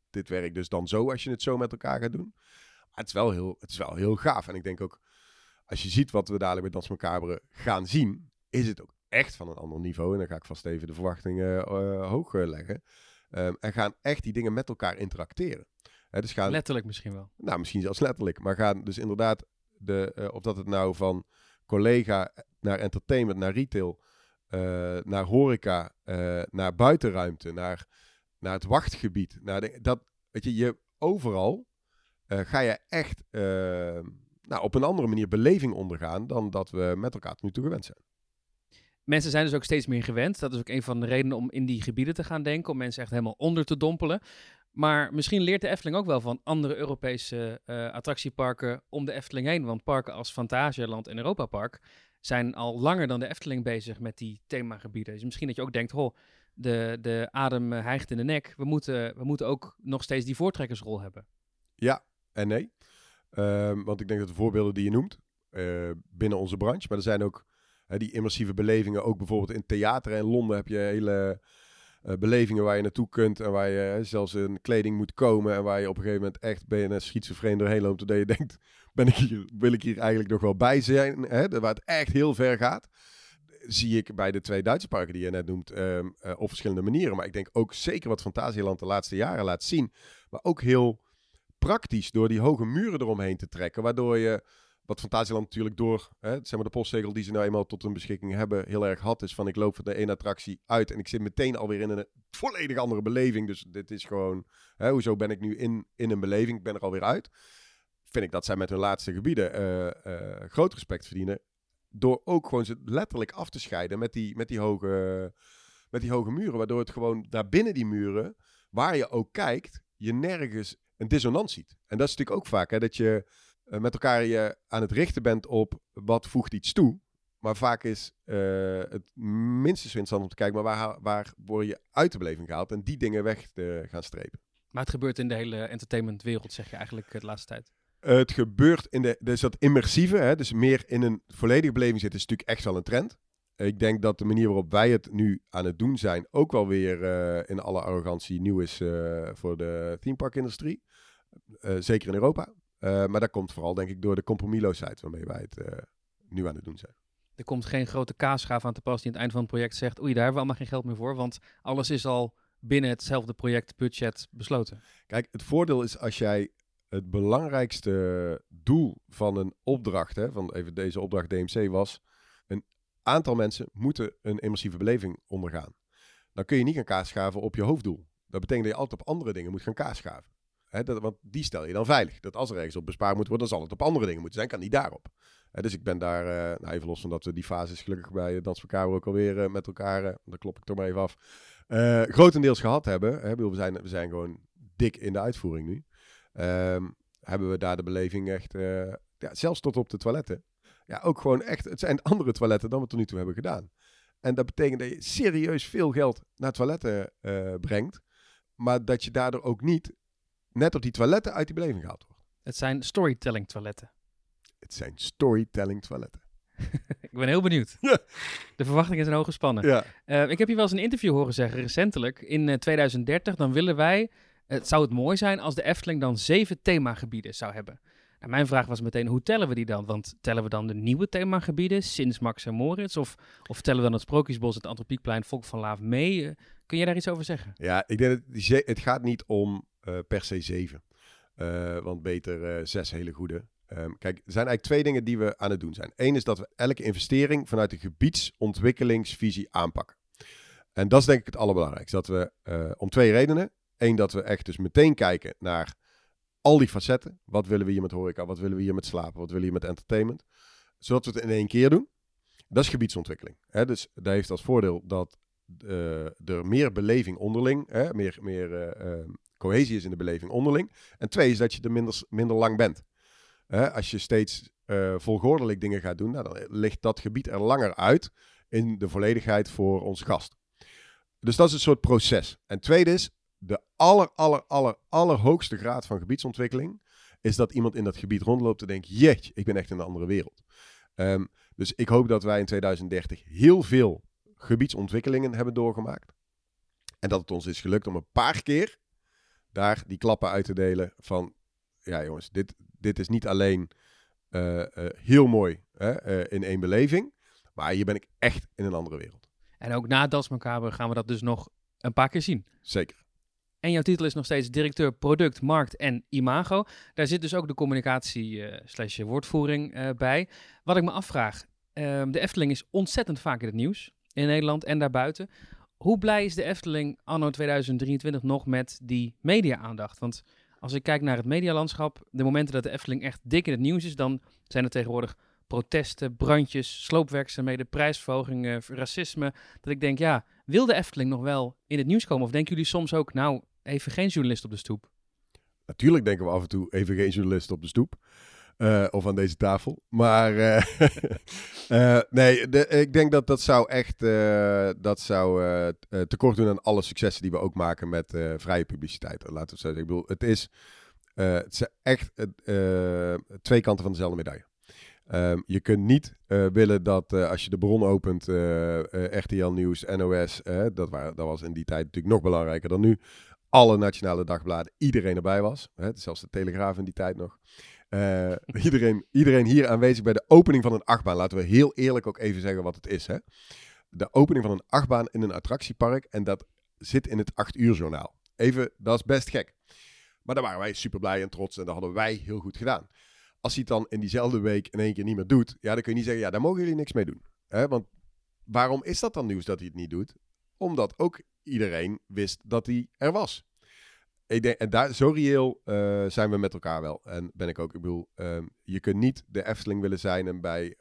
dit werkt dus dan zo als je het zo met elkaar gaat doen. Maar het is wel heel, het is wel heel gaaf. En ik denk ook, als je ziet wat we dadelijk bij Dans Macabre gaan zien, is het ook echt van een ander niveau. En dan ga ik vast even de verwachtingen eh, hoog eh, leggen. Ehm, en gaan echt die dingen met elkaar interacteren. Dus gaan, Letterlijk misschien wel. nou, misschien zelfs letterlijk. Maar gaan dus inderdaad, de, eh, of dat het nou van collega naar entertainment, naar retail, naar horeca, naar buitenruimte, naar, naar het wachtgebied. Naar de, dat, weet je, je overal ga je echt eh, nou, op een andere manier beleving ondergaan dan dat we met elkaar tot nu toe gewend zijn. Mensen zijn dus ook steeds meer gewend. Dat is ook een van de redenen om in die gebieden te gaan denken. Om mensen echt helemaal onder te dompelen. Maar misschien leert de Efteling ook wel van andere Europese uh, attractieparken om de Efteling heen. Want parken als Fantasialand en Europa Park zijn al langer dan de Efteling bezig met die themagebieden. Dus misschien dat je ook denkt, ho, de, de adem eh, hijgt in de nek. We moeten, we moeten ook nog steeds die voortrekkersrol hebben. Ja en nee. Um, want ik denk dat de voorbeelden die je noemt uh, binnen onze branche, maar er zijn ook die immersieve belevingen, ook bijvoorbeeld in theater in Londen heb je hele uh, belevingen waar je naartoe kunt en waar je zelfs in kleding moet komen en waar je op een gegeven moment echt ben je een schizofreen doorheen loopt, totdat je denkt, ben ik hier, wil ik hier eigenlijk nog wel bij zijn, hè, waar het echt heel ver gaat zie ik bij de twee Duitse parken die je net noemt um, uh, op verschillende manieren. Maar ik denk ook zeker wat Fantasieland de laatste jaren laat zien. Maar ook heel praktisch door die hoge muren eromheen te trekken. Waardoor je, wat Fantasieland natuurlijk door hè, zeg maar de postzegel die ze nou eenmaal tot hun beschikking hebben, heel erg had. Is van ik loop van de ene attractie uit en ik zit meteen alweer in een volledig andere beleving. Dus dit is gewoon, hè, hoezo ben ik nu in, in een beleving? Ik ben er alweer uit. Vind ik dat zij met hun laatste gebieden uh, uh, groot respect verdienen door ook gewoon ze letterlijk af te scheiden met die, met die, hoge, met die hoge muren. Waardoor het gewoon daar binnen die muren, waar je ook kijkt, je nergens een dissonant ziet. En dat is natuurlijk ook vaak, hè, dat je uh, met elkaar je aan het richten bent op wat voegt iets toe. Maar vaak is uh, het minstens interessant om te kijken, maar waar, waar word je uit de beleving gehaald en die dingen weg te gaan strepen. Maar het gebeurt in de hele entertainmentwereld, zeg je eigenlijk de laatste tijd. Het gebeurt in de, dus dat immersieve, hè, dus meer in een volledige beleving zitten, is natuurlijk echt wel een trend. Ik denk dat de manier waarop wij het nu aan het doen zijn ook wel weer uh, in alle arrogantie nieuw is uh, voor de themeparkindustrie. Uh, zeker in Europa. Maar dat komt vooral denk ik door de compromisloosheid waarmee wij het nu aan het doen zijn. Er komt geen grote kaasschaaf aan te pas die aan het eind van het project zegt, oei daar hebben we allemaal geen geld meer voor, want alles is al binnen hetzelfde projectbudget besloten. Kijk, het voordeel is als jij het belangrijkste doel van een opdracht, hè, van even deze opdracht DMC, was een aantal mensen moeten een immersieve beleving ondergaan. Dan kun je niet gaan kaasschaven op je hoofddoel. Dat betekent dat je altijd op andere dingen moet gaan kaasschaven. Dat, want die stel je dan veilig. Dat als er ergens op bespaard moet worden, dan zal het op andere dingen moeten zijn, kan niet daarop. Dus ik ben daar, uh, nou even los van dat we die fases gelukkig bij Dans elkaar ook alweer uh, met elkaar, uh, daar klop ik toch maar even af, grotendeels gehad hebben. Hè, we, zijn, we zijn gewoon dik in de uitvoering nu. Um, hebben we daar de beleving echt, ja, zelfs tot op de toiletten. Ja, ook gewoon echt, het zijn andere toiletten dan we tot nu toe hebben gedaan. En dat betekent dat je serieus veel geld naar toiletten brengt, maar dat je daardoor ook niet net op die toiletten uit die beleving gehaald wordt. Het zijn storytelling toiletten. Het zijn storytelling toiletten. ik ben heel benieuwd. Ja. De verwachtingen zijn hoog gespannen. Ja. Uh, ik heb je wel eens een interview horen zeggen recentelijk. In 2030 dan willen wij het zou het mooi zijn als de Efteling dan zeven themagebieden zou hebben. Nou, mijn vraag was meteen, hoe tellen we die dan? Want tellen we dan de nieuwe themagebieden sinds Max en Moritz? Of, of tellen we dan het Sprookjesbos, het Antropiekplein, Volk van Laaf mee? Uh, kun je daar iets over zeggen? Ja, ik denk dat het gaat niet om per se zeven. Uh, want beter zes hele goede. Um, kijk, er zijn eigenlijk twee dingen die we aan het doen zijn. Eén is dat we elke investering vanuit de gebiedsontwikkelingsvisie aanpakken. En dat is denk ik het allerbelangrijkste. Dat we om twee redenen. Eén, dat we echt dus meteen kijken naar al die facetten. Wat willen we hier met horeca? Wat willen we hier met slapen? Wat willen we hier met entertainment? Zodat we het in één keer doen. Dat is gebiedsontwikkeling. Hè? Dus dat heeft als voordeel dat er meer beleving onderling, hè? meer, meer uh, cohesie is in de beleving onderling. En twee is dat je er minder, minder lang bent. Als je steeds volgordelijk dingen gaat doen, nou, dan ligt dat gebied er langer uit in de volledigheid voor onze gast. Dus dat is een soort proces. En tweede is, de aller, aller, aller, allerhoogste graad van gebiedsontwikkeling is dat iemand in dat gebied rondloopt en denkt, jeetje, ik ben echt in een andere wereld. Um, dus ik hoop dat wij in 2030 heel veel gebiedsontwikkelingen hebben doorgemaakt. En dat het ons is gelukt om een paar keer daar die klappen uit te delen van, ja jongens, dit, dit is niet alleen uh, uh, heel mooi hè, uh, in één beleving, maar hier ben ik echt in een andere wereld. En ook na Das Macabre gaan we dat dus nog een paar keer zien. Zeker. En jouw titel is nog steeds directeur product, markt en imago. Daar zit dus ook de communicatie slash woordvoering bij. Wat ik me afvraag, uh, de Efteling is ontzettend vaak in het nieuws. In Nederland en daarbuiten. Hoe blij is de Efteling anno 2023 nog met die media-aandacht? Want als ik kijk naar het medialandschap, de momenten dat de Efteling echt dik in het nieuws is, dan zijn er tegenwoordig protesten, brandjes, sloopwerkzaamheden, prijsverhogingen, racisme. Dat ik denk, ja, wil de Efteling nog wel in het nieuws komen? Of denken jullie soms ook, nou, even geen journalist op de stoep? Natuurlijk denken we af en toe even geen journalist op de stoep. Uh, of aan deze tafel. Maar uh, uh, nee, ik denk dat dat zou echt dat zou, tekort doen aan alle successen die we ook maken met vrije publiciteit. Laten we het zo zeggen. Ik bedoel, het is, het echt twee kanten van dezelfde medaille. Um, je kunt niet willen dat als je de bron opent, RTL Nieuws, NOS, dat, waren, dat was in die tijd natuurlijk nog belangrijker dan nu, alle nationale dagbladen, iedereen erbij was. Zelfs de Telegraaf in die tijd nog. Uh, iedereen, iedereen hier aanwezig bij de opening van een achtbaan. Laten we heel eerlijk ook even zeggen wat het is. Hè? De opening van een achtbaan in een attractiepark. En dat zit in het 8 uur journaal. Even, dat is best gek. Maar daar waren wij super blij en trots. En dat hadden wij heel goed gedaan. Als hij het dan in diezelfde week in één keer niet meer doet. Ja, dan kun je niet zeggen, ja, daar mogen jullie niks mee doen. Hè? Want waarom is dat dan nieuws dat hij het niet doet? Omdat ook iedereen wist dat hij er was ik denk, en daar, zo reëel uh, zijn we met elkaar wel. En ben ik ook. Ik bedoel, um, je kunt niet de Efteling willen zijn en bij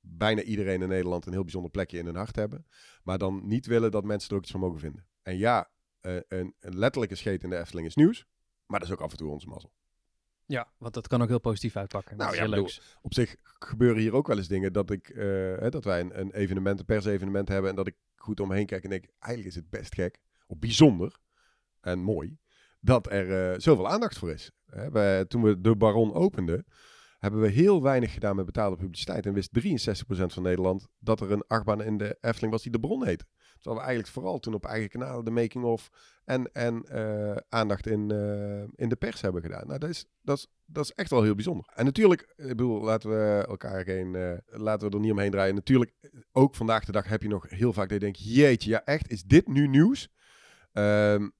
bijna iedereen in Nederland een heel bijzonder plekje in hun hart hebben. Maar dan niet willen dat mensen er ook iets van mogen vinden. En ja, uh, een, een, letterlijke scheet in de Efteling is nieuws. Maar dat is ook af en toe onze mazzel. Ja, want dat kan ook heel positief uitpakken. Nou, ja, bedoel, op zich gebeuren hier ook wel eens dingen dat, ik, uh, hè, dat wij een, een evenement, een persevenement hebben. En dat ik goed omheen kijk en denk, eigenlijk is het best gek. Of bijzonder en mooi dat er uh, zoveel aandacht voor is. Hè, toen we de Baron openden, hebben we heel weinig gedaan met betaalde publiciteit. En wist 63% van Nederland dat er een achtbaan in de Efteling was die de Bron heette. Terwijl we eigenlijk vooral toen op eigen kanalen de making-of en, en uh, aandacht in, uh, in de pers hebben gedaan. Nou, dat is, dat, is, dat is echt wel heel bijzonder. En natuurlijk, ik bedoel, laten we elkaar geen, laten we er niet omheen draaien. Natuurlijk, ook vandaag de dag heb je nog heel vaak dat je denkt, jeetje, ja echt, is dit nu nieuws? Um,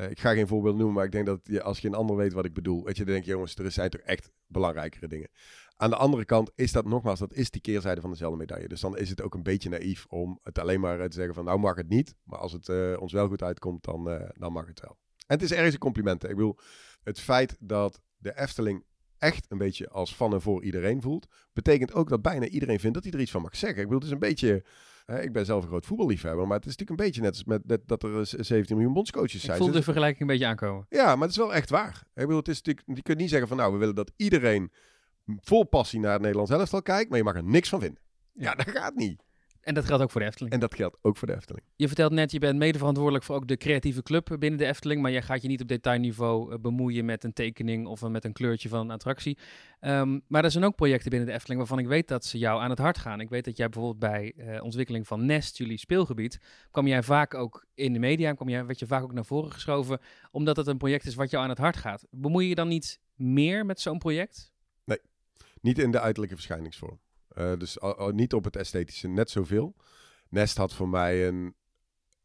uh, ik ga geen voorbeeld noemen, maar ik denk dat je, als je een ander weet wat ik bedoel, weet je, dan denk je, jongens, er zijn toch echt belangrijkere dingen. Aan de andere kant is dat nogmaals, dat is die keerzijde van dezelfde medaille. Dus dan is het ook een beetje naïef om het alleen maar te zeggen van, nou mag het niet, maar als het uh, ons wel goed uitkomt, dan, dan mag het wel. En het is ergens een compliment. Ik bedoel, het feit dat de Efteling echt een beetje als van en voor iedereen voelt, betekent ook dat bijna iedereen vindt dat hij er iets van mag zeggen. Ik bedoel, het is een beetje ik ben zelf een groot voetballiefhebber, maar het is natuurlijk een beetje net als met, met dat er 17 miljoen bondscoaches zijn. Ik voel de vergelijking een beetje aankomen. Ja, maar het is wel echt waar. Ik bedoel, het is natuurlijk, je kunt niet zeggen van nou, we willen dat iedereen vol passie naar het Nederlands elftal kijkt, maar je mag er niks van vinden. Ja, dat gaat niet. En dat geldt ook voor de Efteling. En dat geldt ook voor de Efteling. Je vertelt net, je bent mede verantwoordelijk voor ook de creatieve club binnen de Efteling. Maar jij gaat je niet op detailniveau uh, bemoeien met een tekening of uh, met een kleurtje van een attractie. Um, maar er zijn ook projecten binnen de Efteling waarvan ik weet dat ze jou aan het hart gaan. Ik weet dat jij bijvoorbeeld bij uh, ontwikkeling van Nest, jullie speelgebied, kwam jij vaak ook in de media, kwam jij, werd je vaak ook naar voren geschoven, omdat het een project is wat jou aan het hart gaat. Bemoei je dan niet meer met zo'n project? Nee, niet in de uiterlijke verschijningsvorm. Uh, dus niet op het esthetische net zoveel. Nest had voor mij een,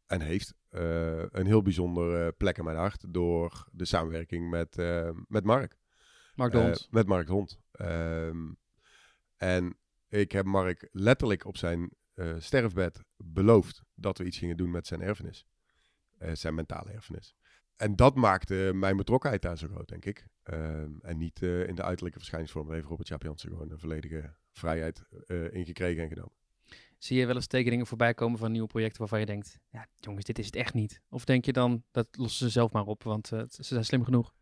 en heeft uh, een heel bijzondere plek in mijn hart door de samenwerking met, met Mark. Mark de Hond. met Mark de Hond. Um, en ik heb Mark letterlijk op zijn sterfbed beloofd dat we iets gingen doen met zijn erfenis. zijn mentale erfenis. En dat maakte mijn betrokkenheid daar zo groot, denk ik. Uh, en niet in de uiterlijke verschijningsvorm. Heeft Robert Jaap Jansen gewoon een volledige vrijheid uh, ingekregen en genomen. Zie je wel eens tekeningen voorbij komen van nieuwe projecten waarvan je denkt... Ja, jongens, dit is het echt niet. Of denk je dan, dat lossen ze zelf maar op, want ze zijn slim genoeg?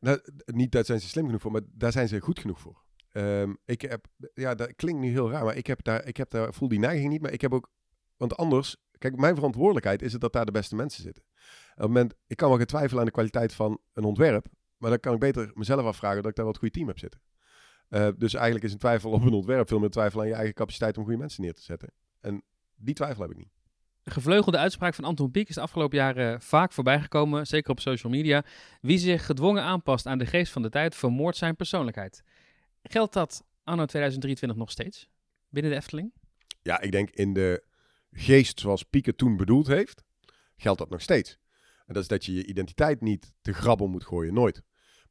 nou, niet dat zijn ze slim genoeg voor, maar daar zijn ze goed genoeg voor. Um, ik heb, ja, dat klinkt nu heel raar, maar ik heb daar, ik heb daar, voel die neiging niet, maar ik heb ook, want anders, kijk, mijn verantwoordelijkheid is het dat daar de beste mensen zitten. Op het moment, ik kan wel gaan twijfelen aan de kwaliteit van een ontwerp, maar dan kan ik beter mezelf afvragen dat ik daar wat goede team heb zitten. Uh, dus eigenlijk is een twijfel op een ontwerp veel meer twijfel aan je eigen capaciteit om goede mensen neer te zetten. En die twijfel heb ik niet. De gevleugelde uitspraak van Anton Pieck is de afgelopen jaren vaak voorbijgekomen, zeker op social media. Wie zich gedwongen aanpast aan de geest van de tijd, vermoordt zijn persoonlijkheid. Geldt dat anno 2023 nog steeds binnen de Efteling? Ja, ik denk in de geest zoals Pieck het toen bedoeld heeft, geldt dat nog steeds. En dat is dat je je identiteit niet te grabbel moet gooien, nooit.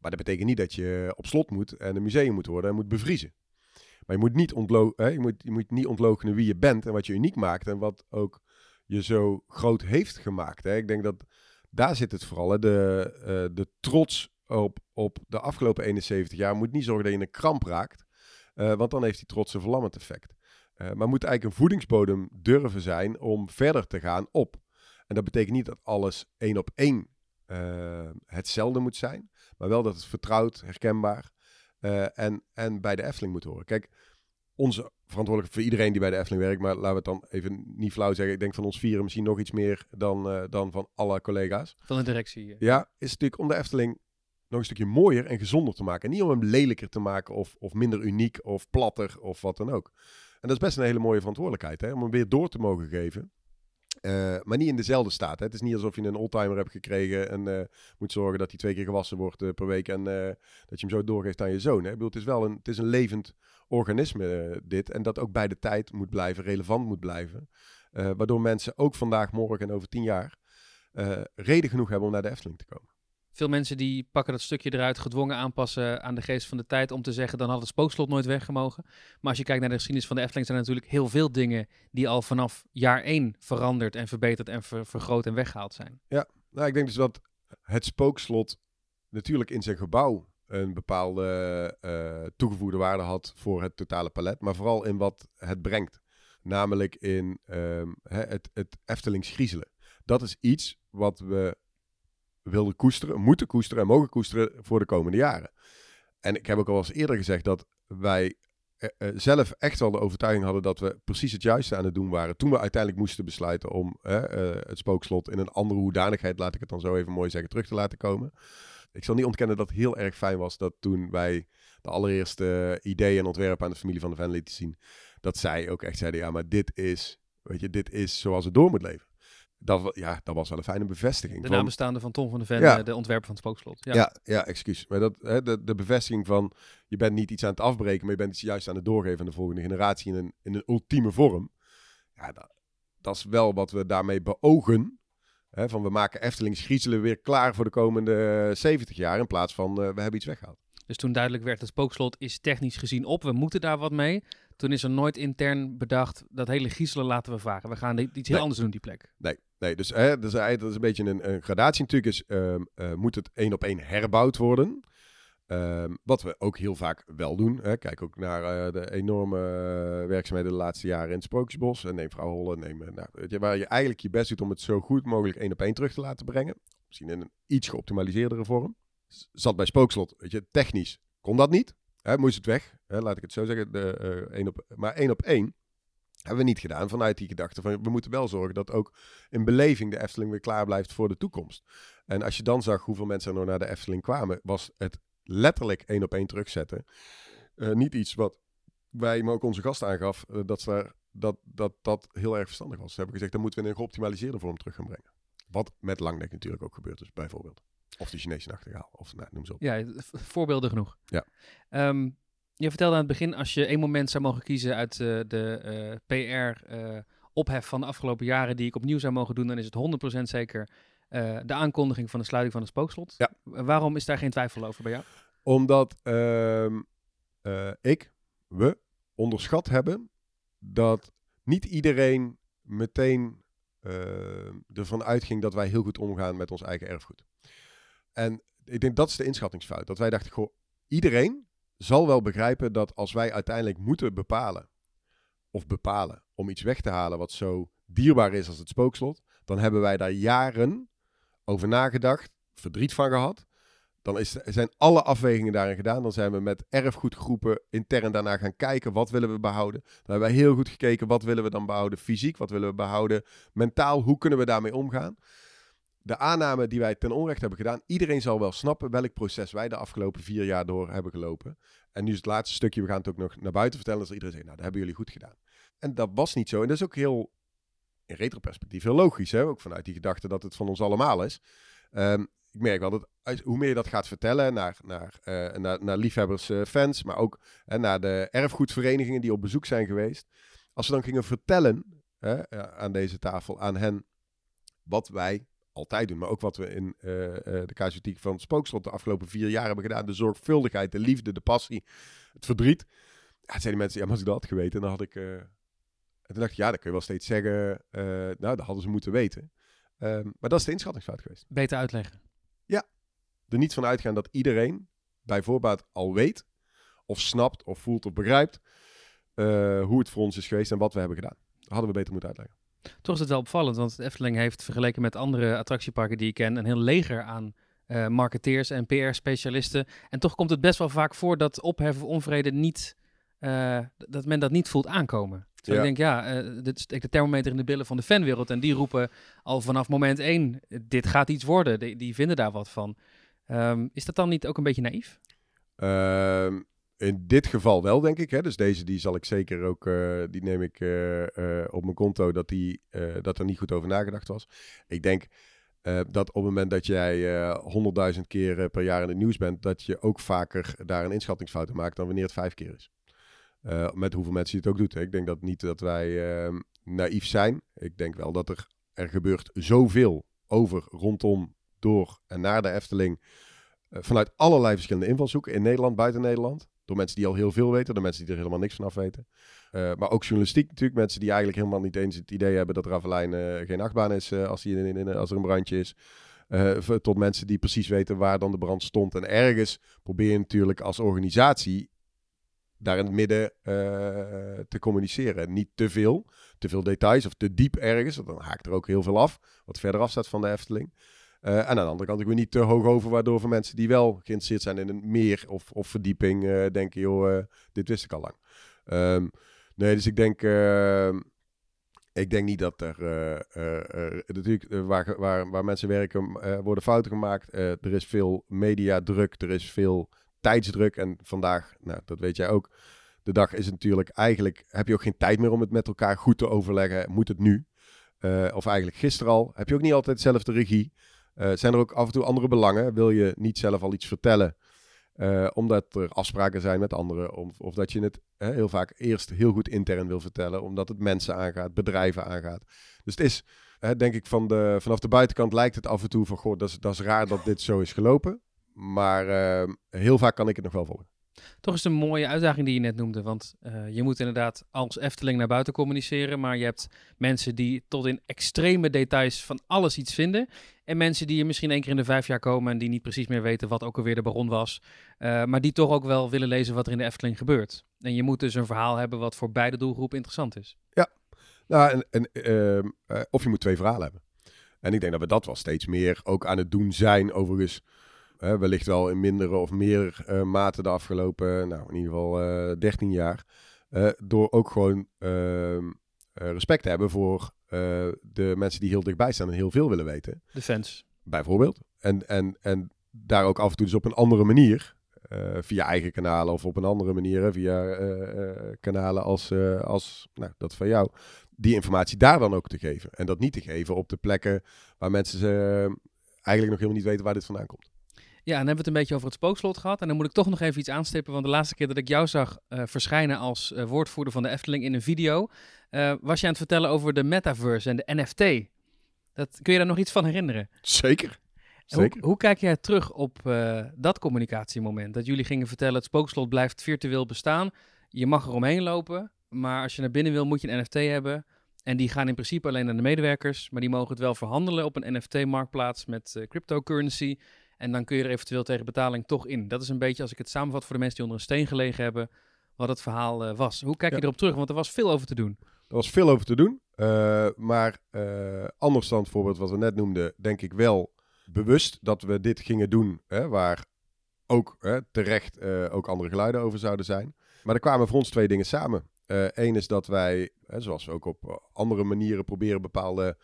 Maar dat betekent niet dat je op slot moet en een museum moet worden en moet bevriezen. Maar je moet niet, ontlo hè, je moet, je moet niet wie je bent en wat je uniek maakt en wat ook je zo groot heeft gemaakt. Hè. Ik denk dat daar zit het vooral. De, uh, de trots op, op de afgelopen 71 jaar moet niet zorgen dat je een kramp raakt. Uh, want dan heeft die trots een verlammend effect. Uh, maar moet eigenlijk een voedingsbodem durven zijn om verder te gaan op. En dat betekent niet dat alles één op één eh, hetzelfde moet zijn. Maar wel dat het vertrouwd, herkenbaar eh, en, en bij de Efteling moet horen. Kijk, onze verantwoordelijk voor iedereen die bij de Efteling werkt, maar laten we het dan even niet flauw zeggen. Ik denk van ons vieren misschien nog iets meer dan, eh, dan van alle collega's. Van de directie. Ja, is natuurlijk om de Efteling nog een stukje mooier en gezonder te maken. En niet om hem lelijker te maken of, of minder uniek of platter of wat dan ook. En dat is best een hele mooie verantwoordelijkheid, hè? om hem weer door te mogen geven. Eh, maar niet in dezelfde staat. Hè? Het is niet alsof je een oldtimer hebt gekregen en eh, moet zorgen dat hij twee keer gewassen wordt eh, per week en dat je hem zo doorgeeft aan je zoon. Hè? Het is wel een, het is een levend organisme dit en dat ook bij de tijd moet blijven, relevant moet blijven. Waardoor mensen ook vandaag, morgen en over tien jaar reden genoeg hebben om naar de Efteling te komen. Veel mensen die pakken dat stukje eruit, gedwongen aanpassen aan de geest van de tijd om te zeggen, dan had het spookslot nooit weggemogen. Maar als je kijkt naar de geschiedenis van de Efteling, zijn er natuurlijk heel veel dingen die al vanaf jaar één veranderd en verbeterd en ver- vergroot en weggehaald zijn. Nou, ik denk dus dat het spookslot natuurlijk in zijn gebouw een bepaalde eh, toegevoegde waarde had voor het totale palet, maar vooral in wat het brengt. Namelijk in ehm, het, het Eftelings griezelen. Dat is iets wat we wilden koesteren, moeten koesteren en mogen koesteren voor de komende jaren. En ik heb ook al eens eerder gezegd dat wij eh, eh, zelf echt wel de overtuiging hadden dat we precies het juiste aan het doen waren. Toen we uiteindelijk moesten besluiten om eh, het spookslot in een andere hoedanigheid, laat ik het dan zo even mooi zeggen, terug te laten komen. Ik zal niet ontkennen dat het heel erg fijn was dat toen wij de allereerste ideeën en ontwerpen aan de familie van de Ven lieten zien, dat zij ook echt zeiden, ja, maar dit is, weet je, dit is zoals het door moet leven. Dat, ja, dat was wel een fijne bevestiging. De nabestaande van Tom van de Ven, Ja. eh, de ontwerper van het spookslot. Ja. ja, ja, excuus. Maar dat, hè, de, de bevestiging van je bent niet iets aan het afbreken, maar je bent iets juist aan het doorgeven aan de volgende generatie in een, in een ultieme vorm. Ja, dat, dat is wel wat we daarmee beogen. Hè, van we maken Eftelings griezelen weer klaar voor de komende 70 jaar. In plaats van eh, we hebben iets weggehaald. Dus toen duidelijk werd, het spookslot is technisch gezien op, we moeten daar wat mee. Toen is er nooit intern bedacht, dat hele griezelen laten we varen. We gaan iets heel Nee. anders doen, die plek. Nee, dus hè, dat, is, een beetje een, gradatie natuurlijk. Is, ehm, eh, moet het één op één herbouwd worden? Ehm, wat we ook heel vaak wel doen. Hè. Kijk ook naar eh, de enorme eh, werkzaamheden de laatste jaren in het Sprookjesbos. En neem Vrouw Holle, neem, nou, waar je eigenlijk je best doet om het zo goed mogelijk één op één terug te laten brengen. Misschien in een iets geoptimaliseerdere vorm. Zat bij Spookslot, weet je, technisch kon dat niet. Hè, moest het weg, hè, laat ik het zo zeggen. De, één op, maar één op één hebben we niet gedaan vanuit die gedachte van we moeten wel zorgen dat ook in beleving de Efteling weer klaar blijft voor de toekomst. En als je dan zag hoeveel mensen er nog naar de Efteling kwamen, was het letterlijk één op één terugzetten. Eh, niet iets wat wij, maar ook onze gast aangaf, eh, dat, ze daar, dat, dat dat heel erg verstandig was. Ze hebben gezegd, dat moeten we in een geoptimaliseerde vorm terug gaan brengen. Wat met Langnek natuurlijk ook gebeurd is, bijvoorbeeld. Of de Chinese nachtegaal, of nou, noem ze op. Ja, voorbeelden genoeg. Ja. Ehm, je vertelde aan het begin, als je één moment zou mogen kiezen uit eh, de PR-ophef van de afgelopen jaren die ik opnieuw zou mogen doen, dan is het 100% zeker eh, de aankondiging van de sluiting van het spookslot. Ja. Waarom is daar geen twijfel over bij jou? Omdat ehm, eh, ik, we, onderschat hebben dat niet iedereen meteen eh, ervan uitging dat wij heel goed omgaan met ons eigen erfgoed. En ik denk dat is de inschattingsfout. Dat wij dachten, goh, iedereen zal wel begrijpen dat als wij uiteindelijk moeten bepalen, of bepalen om iets weg te halen wat zo dierbaar is als het spookslot, dan hebben wij daar jaren over nagedacht, verdriet van gehad. Dan is, zijn alle afwegingen daarin gedaan. Dan zijn we met erfgoedgroepen intern daarna gaan kijken. Wat willen we behouden? Dan hebben wij heel goed gekeken. Wat willen we dan behouden? Fysiek, wat willen we behouden? Mentaal, hoe kunnen we daarmee omgaan? De aanname die wij ten onrechte hebben gedaan. Iedereen zal wel snappen welk proces wij de afgelopen vier jaar door hebben gelopen. En nu is het laatste stukje. We gaan het ook nog naar buiten vertellen. Dat iedereen zegt, nou, dat hebben jullie goed gedaan. En dat was niet zo. En dat is ook heel, in retroperspectief, heel logisch. Hè? Ook vanuit die gedachte dat het van ons allemaal is. Ehm, ik merk wel dat als- hoe meer je dat gaat vertellen naar, naar, eh, naar, naar liefhebbers, eh, fans, maar ook hè, naar de erfgoedverenigingen die op bezoek zijn geweest. Als we dan gingen vertellen eh, aan deze tafel, aan hen, wat wij altijd doen, maar ook wat we in eh, eh, de casuïstiek van het spookslot de afgelopen vier jaar hebben gedaan. De zorgvuldigheid, de liefde, de passie, het verdriet. Ja, zeiden die mensen, ja, maar als ik dat had geweten, dan had ik... eh, En toen dacht ik, ja, dan kun je wel steeds zeggen, nou, dat hadden ze moeten weten. Ehm, maar dat is de inschattingsfout geweest Beter uitleggen. er niet van uitgaan dat iedereen bij voorbaat al weet, of snapt, of voelt, of begrijpt hoe het voor ons is geweest en wat we hebben gedaan. Dat hadden we beter moeten uitleggen. Toch is het wel opvallend, want de Efteling heeft vergeleken met andere attractieparken die ik ken, een heel leger aan uh, marketeers en PR-specialisten. En toch komt het best wel vaak voor dat ophef of onvrede niet, uh, dat men dat niet voelt aankomen. Dus ik denk, ja, uh, dit steekt de thermometer in de billen van de fanwereld. En die roepen al vanaf moment één, dit gaat iets worden. Die, die vinden daar wat van. Um, is dat dan niet ook een beetje naïef? Uh, in dit geval wel, denk ik. Hè? Dus deze die zal ik zeker ook, uh, die neem ik uh, uh, op mijn konto, dat, die, dat er niet goed over nagedacht was. Ik denk dat op het moment dat jij honderdduizend keer per jaar in het nieuws bent, dat je ook vaker daar een inschattingsfout maakt dan wanneer het vijf keer is. met hoeveel mensen je het ook doet. Hè? Ik denk dat niet dat wij naïef zijn. Ik denk wel dat er, er gebeurt zoveel over, rondom, door en naar de Efteling. vanuit allerlei verschillende invalshoeken in Nederland, buiten Nederland. Door mensen die al heel veel weten, door mensen die er helemaal niks van af weten. Uh, maar ook journalistiek natuurlijk. Mensen die eigenlijk helemaal niet eens het idee hebben dat Ravelijn uh, geen achtbaan is uh, als, in, in, als er een brandje is. tot mensen die precies weten waar dan de brand stond. En ergens probeer je natuurlijk als organisatie daar in het midden te communiceren. Niet te veel, te veel details of te diep ergens. Want dan haakt er ook heel veel af, wat verder af staat van de Efteling. Uh, en aan de andere kant, ik ben niet te hoog over, waardoor voor mensen die wel geïnteresseerd zijn in een meer of, of verdieping, uh, denken, joh, uh, dit wist ik al lang. Um, nee, dus ik denk, ehm, ik denk niet dat er, natuurlijk, waar, waar, waar mensen werken, worden fouten gemaakt. er is veel mediadruk, er is veel tijdsdruk. En vandaag, nou, dat weet jij ook, de dag is natuurlijk eigenlijk, heb je ook geen tijd meer om het met elkaar goed te overleggen. Moet het nu? of eigenlijk gisteren al. Heb je ook niet altijd dezelfde regie. Uh, zijn er ook af en toe andere belangen? Wil je niet zelf al iets vertellen? Uh, omdat er afspraken zijn met anderen. Of, of dat je het heel vaak eerst heel goed intern wil vertellen. Omdat het mensen aangaat, bedrijven aangaat. Dus het is, denk ik, van de, vanaf de buitenkant lijkt het af en toe van... Goh, dat is, dat is raar dat dit zo is gelopen. Maar uh, heel vaak kan ik het nog wel volgen. Toch is het een mooie uitdaging die je net noemde. Want uh, je moet inderdaad als Efteling naar buiten communiceren. Maar je hebt mensen die tot in extreme details van alles iets vinden. En mensen die er misschien één keer in de vijf jaar komen en die niet precies meer weten wat ook alweer de baron was. Uh, maar die toch ook wel willen lezen wat er in de Efteling gebeurt. En je moet dus een verhaal hebben wat voor beide doelgroepen interessant is. Ja, nou, en, en uh, of je moet twee verhalen hebben. En ik denk dat we dat wel steeds meer ook aan het doen zijn. Overigens Hè, wellicht wel in mindere of meer uh, mate de afgelopen, nou in ieder geval uh, eh, 13 jaar. Uh, door ook gewoon ehm, respect te hebben voor de mensen die heel dichtbij staan en heel veel willen weten. De fans. Bijvoorbeeld. En, en, en daar ook af en toe dus op een andere manier, via eigen kanalen of op een andere manier, via kanalen als, als nou, dat van jou, die informatie daar dan ook te geven. En dat niet te geven op de plekken waar mensen eigenlijk nog helemaal niet weten waar dit vandaan komt. Ja, en dan hebben we het een beetje over het spookslot gehad. En dan moet ik toch nog even iets aanstippen. Want de laatste keer dat ik jou zag uh, verschijnen als uh, woordvoerder van de Efteling in een video, uh, was je aan het vertellen over de metaverse en de NFT. Dat, kun je daar nog iets van herinneren? Zeker. Zeker. Hoe, hoe, kijk jij terug op dat communicatiemoment? Dat jullie gingen vertellen, het spookslot blijft virtueel bestaan. Je mag er omheen lopen, maar als je naar binnen wil, moet je een NFT hebben. En die gaan in principe alleen aan de medewerkers, maar die mogen het wel verhandelen op een NFT-marktplaats met cryptocurrency. En dan kun je er eventueel tegen betaling toch in. Dat is een beetje, als ik het samenvat voor de mensen die onder een steen gelegen hebben, wat het verhaal uh, was. Hoe kijk je erop terug? Want er was veel over te doen. Er was veel over te doen. Uh, maar uh, anders dan het voorbeeld wat we net noemden, denk ik wel bewust dat we dit gingen doen. Hè, waar ook hè, terecht ook andere geluiden over zouden zijn. Maar er kwamen voor ons twee dingen samen. Eén is dat wij, hè, zoals we ook op andere manieren proberen bepaalde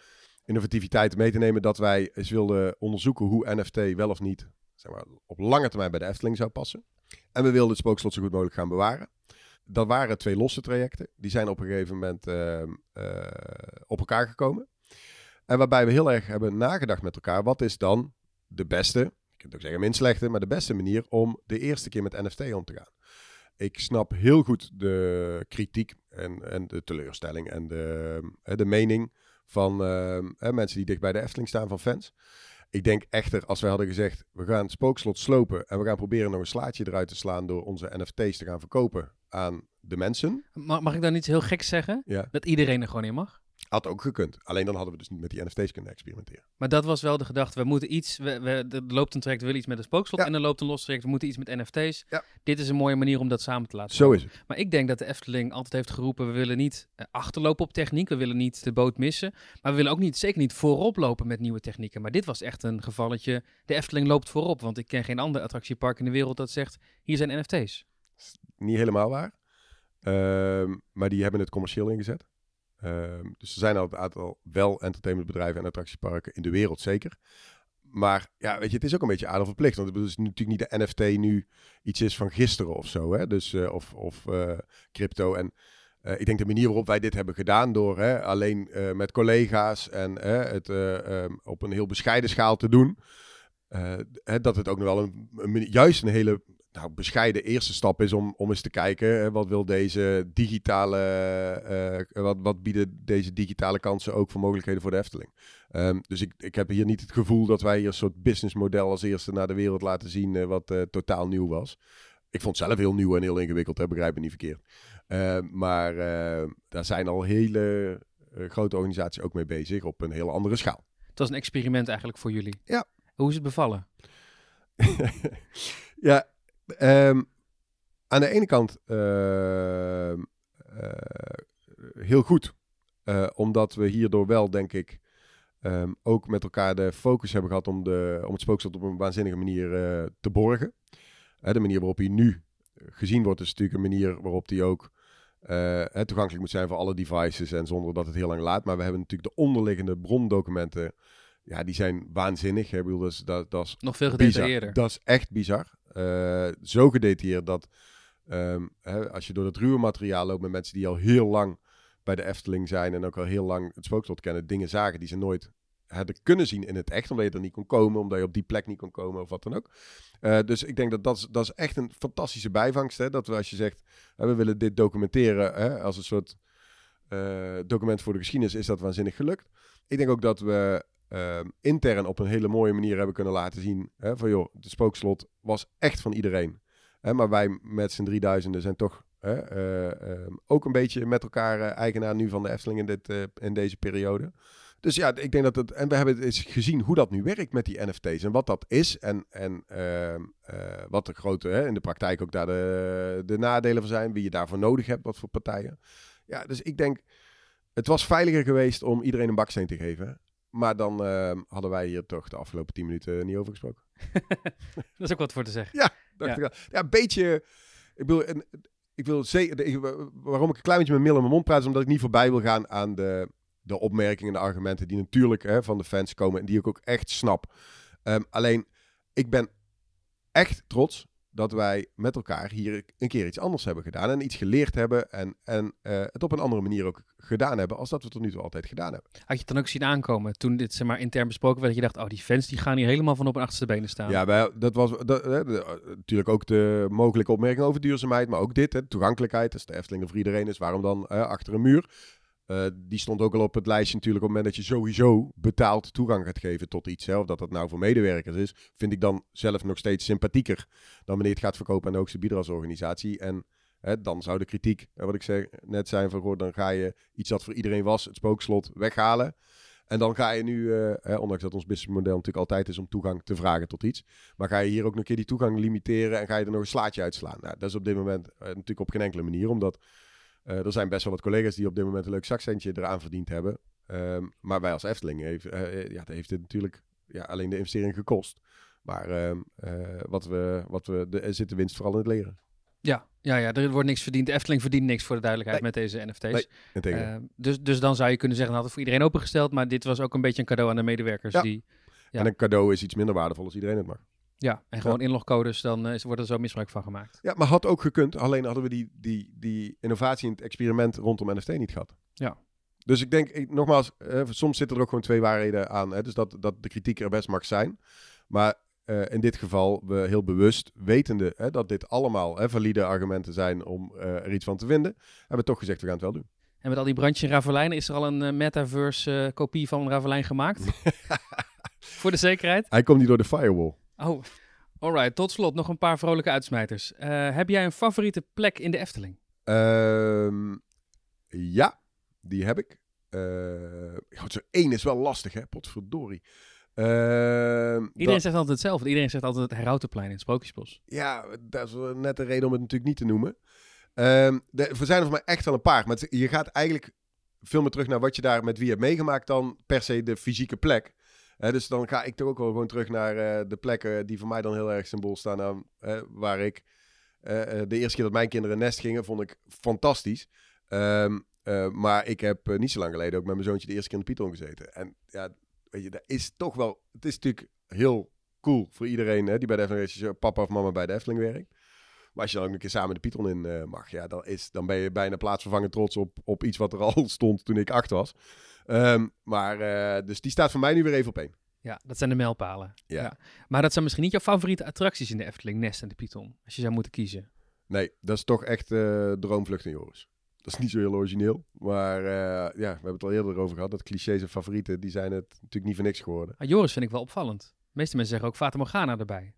innovativiteit mee te nemen dat wij eens wilden onderzoeken hoe NFT wel of niet zeg maar, op lange termijn bij de Efteling zou passen. En we wilden het spookslot zo goed mogelijk gaan bewaren. Dat waren twee losse trajecten. Die zijn op een gegeven moment uh, uh, op elkaar gekomen. En waarbij we heel erg hebben nagedacht met elkaar. Wat is dan de beste, je kunt ook zeggen min slechte, maar de beste manier om de eerste keer met NFT om te gaan. Ik snap heel goed de kritiek en, en de teleurstelling en de, de mening van uh, mensen die dicht bij de Efteling staan, van fans. Ik denk echter, als we hadden gezegd, we gaan het spookslot slopen en we gaan proberen nog een slaatje eruit te slaan door onze NFT's te gaan verkopen aan de mensen. Mag, mag ik dan iets heel geks zeggen? Ja. Dat iedereen er gewoon in mag? Had ook gekund. Alleen dan hadden we dus niet met die NFT's kunnen experimenteren. Maar dat was wel de gedachte. We moeten iets. We, we, er loopt een traject, we willen iets met een spookslot. Ja. En er loopt een los traject, we moeten iets met NFT's. Ja. Dit is een mooie manier om dat samen te laten Zo is het. Maar ik denk dat de Efteling altijd heeft geroepen: we willen niet eh, achterlopen op techniek, we willen niet de boot missen, maar we willen ook niet, zeker niet voorop lopen met nieuwe technieken. Maar dit was echt een gevalletje: de Efteling loopt voorop, want ik ken geen ander attractiepark in de wereld dat zegt: hier zijn NFT's. Niet helemaal waar. Ehm, maar die hebben het commercieel ingezet. Ehm, dus er zijn al een aantal wel entertainmentbedrijven en attractieparken in de wereld, zeker. Maar ja, weet je, het is ook een beetje aardig verplicht. Want het is natuurlijk niet de NFT nu iets is van gisteren of zo. Hè? Dus, eh, of of eh, crypto. En eh, ik denk de manier waarop wij dit hebben gedaan door hè, alleen met collega's en het eh, ehm, op een heel bescheiden schaal te doen. dat het ook nog wel een, juist een hele nou, bescheiden eerste stap is om, om eens te kijken. Hè, wat wil deze digitale, eh, wat, wat bieden deze digitale kansen ook voor mogelijkheden voor de Efteling. Ehm, dus ik, ik heb hier niet het gevoel dat wij hier een soort businessmodel als eerste naar de wereld laten zien eh, wat eh, totaal nieuw was. Ik vond het zelf heel nieuw en heel ingewikkeld, hè, begrijp me niet verkeerd. Ehm, maar eh, daar zijn al hele eh, grote organisaties ook mee bezig op een hele andere schaal. Het was een experiment eigenlijk voor jullie. Ja. Hoe is het bevallen? ja, ehm, aan de ene kant ehm, eh, heel goed. Eh, omdat we hierdoor wel, denk ik, ehm, ook met elkaar de focus hebben gehad om, de, om het spookslot op een waanzinnige manier eh, te borgen. De manier waarop hij nu gezien wordt, is natuurlijk een manier waarop hij ook eh, toegankelijk moet zijn voor alle devices en zonder dat het heel lang laat. Maar we hebben natuurlijk de onderliggende brondocumenten, ja, die zijn waanzinnig. Hè. Ik bedoel, dat is, dat, dat is Nog veel bizar. gedetailleerder. Dat is echt bizar. Eh, zo gedetailleerd dat ehm, hè, als je door het ruwe materiaal loopt met mensen die al heel lang bij de Efteling zijn en ook al heel lang het spookslot kennen, dingen zagen die ze nooit hadden kunnen zien in het echt, omdat je er niet kon komen, omdat je op die plek niet kon komen of wat dan ook. Eh, dus ik denk dat dat is, dat is echt een fantastische bijvangst. Hè? Dat we als je zegt, we willen dit documenteren hè, als een soort eh, document voor de geschiedenis, is dat waanzinnig gelukt. Ik denk ook dat we ehm, intern op een hele mooie manier hebben kunnen laten zien hè, van joh, de spookslot was echt van iedereen. Hè, maar wij met z'n drieduizenden zijn toch hè, eh, ehm, ook een beetje met elkaar eh, eigenaar nu van de Efteling in, eh, deze periode. Dus ja, ik denk dat het. En we hebben eens gezien hoe dat nu werkt met die NFT's. En wat dat is. En, en ehm, eh, wat de grote. Hè, in de praktijk ook daar de, de nadelen van zijn. Wie je daarvoor nodig hebt. Wat voor partijen. Ja, dus ik denk. Het was veiliger geweest om iedereen een baksteen te geven. Maar dan ehm, hadden wij hier toch de afgelopen 10 minuten niet over gesproken. Dat is ook wat voor te zeggen. Dacht Ja. ik al. ja, een beetje. Ik bedoel, en, ik wil zeker. ik- Waarom ik een klein beetje met mil in mijn mond praat, is omdat ik niet voorbij wil gaan aan de, de opmerkingen en de argumenten die natuurlijk hè, van de fans komen en die ik ook echt snap. Ehm, alleen, ik ben echt trots dat wij met elkaar hier een keer iets anders hebben gedaan en iets geleerd hebben en, en eh, het op een andere manier ook gedaan hebben als dat we tot nu toe altijd gedaan hebben. Had je het dan ook zien aankomen toen dit zeg maar, intern besproken werd? Dat je dacht, oh, die fans die gaan hier helemaal van op hun achterste benen staan. Ja, wij, dat was dat, hè, de- eh, natuurlijk ook de mogelijke opmerking over duurzaamheid, maar ook dit, hè, toegankelijkheid. Als de Efteling er voor iedereen is, waarom dan achter een muur? Eh, die stond ook al op het lijstje natuurlijk op het moment dat je sowieso betaald toegang gaat geven tot iets. Hè. Of dat dat nou voor medewerkers is, vind ik dan zelf nog steeds sympathieker dan wanneer het gaat verkopen aan de hoogste bieder als organisatie. En hè, dan zou de kritiek, wat ik zeg, net zijn van, goh, dan ga je iets dat voor iedereen was, het spookslot, weghalen. En dan ga je nu, eh, ondanks dat ons businessmodel natuurlijk altijd is om toegang te vragen tot iets. Maar ga je hier ook nog een keer die toegang limiteren en ga je er nog een slaatje uitslaan. Nou, dat is op dit moment eh, natuurlijk op geen enkele manier, omdat eh, er zijn best wel wat collega's die op dit moment een leuk zakcentje eraan verdiend hebben. Ehm, maar wij als Efteling, heeft, eh, ja, heeft het natuurlijk ja, alleen de investering gekost. Maar ehm, eh, wat we, wat we, de, er zit de winst vooral in het leren. Ja, ja, ja, er wordt niks verdiend. De Efteling verdient niks voor de duidelijkheid met deze NFT's. Nee, Integendeel. Eh, dus, dus dan zou je kunnen zeggen, dat had het voor iedereen opengesteld. Maar dit was ook een beetje een cadeau aan de medewerkers. Ja. Die, ja. En een cadeau is iets minder waardevol als iedereen het mag. Ja, en gewoon inlogcodes, dan eh, is- wordt er zo misbruik van gemaakt. Ja, maar had ook gekund. Alleen hadden we die, die, die innovatie in het experiment rondom NFT niet gehad. Ja. Dus ik denk, ik, nogmaals, eh, soms zitten er ook gewoon twee waarheden aan. Hè? Dus dat, dat de kritiek er best mag zijn. Maar eh, in dit geval, we heel bewust, wetende hè, dat dit allemaal hè, valide argumenten zijn om eh, er iets van te vinden, hebben we toch gezegd, we gaan het wel doen. En met al die brandjes in Ravelijn, is er al een metaverse kopie van Ravelijn gemaakt? voor de zekerheid? Hij komt niet door de firewall. Oh, alright. Tot slot nog een paar vrolijke uitsmijters. Eh, heb jij een favoriete plek in de Efteling? Ehm, ja, die heb ik. goed, zo één is wel lastig, hè? Potverdorie. Ehm, Iedereen dat- zegt altijd hetzelfde. Iedereen zegt altijd het Herautenplein in het Sprookjesbos. Ja, dat is net de reden om het natuurlijk niet te noemen. Ehm de, er zijn er voor mij echt wel een paar. Maar het- je gaat eigenlijk veel meer terug naar wat je daar met wie hebt meegemaakt dan per se de fysieke plek. Dus dan ga ik toch ook wel gewoon terug naar eh, de plekken die voor mij dan heel erg symbool staan aan eh, waar ik eh, eh, de eerste keer dat mijn kinderen nest gingen, vond ik fantastisch. Ehm, eh, maar ik heb niet zo lang geleden ook met mijn zoontje de eerste keer in de Python gezeten. En ja, weet je, dat is toch wel... Het is natuurlijk heel cool voor iedereen hè, die bij de Efteling is, papa of mama bij de Efteling werkt. Maar als je dan ook een keer samen de Python in mag, ja, dan, is, dan ben je bijna plaatsvervangend trots op, op iets wat er al stond toen ik acht was. Ehm, maar, eh, dus die staat voor mij nu weer even op één. Ja, dat zijn de mijlpalen. Ja. Maar dat zijn misschien niet jouw favoriete attracties in de Efteling, Nest en de Python. Als je zou moeten kiezen. Nee, dat is toch echt eh Droomvlucht in Joris. Dat is niet zo heel origineel. Maar eh, ja, we hebben het al eerder over gehad. Dat clichés en favorieten, die zijn het natuurlijk niet voor niks geworden. Maar Joris vind ik wel opvallend. De meeste mensen zeggen ook Fata Morgana erbij.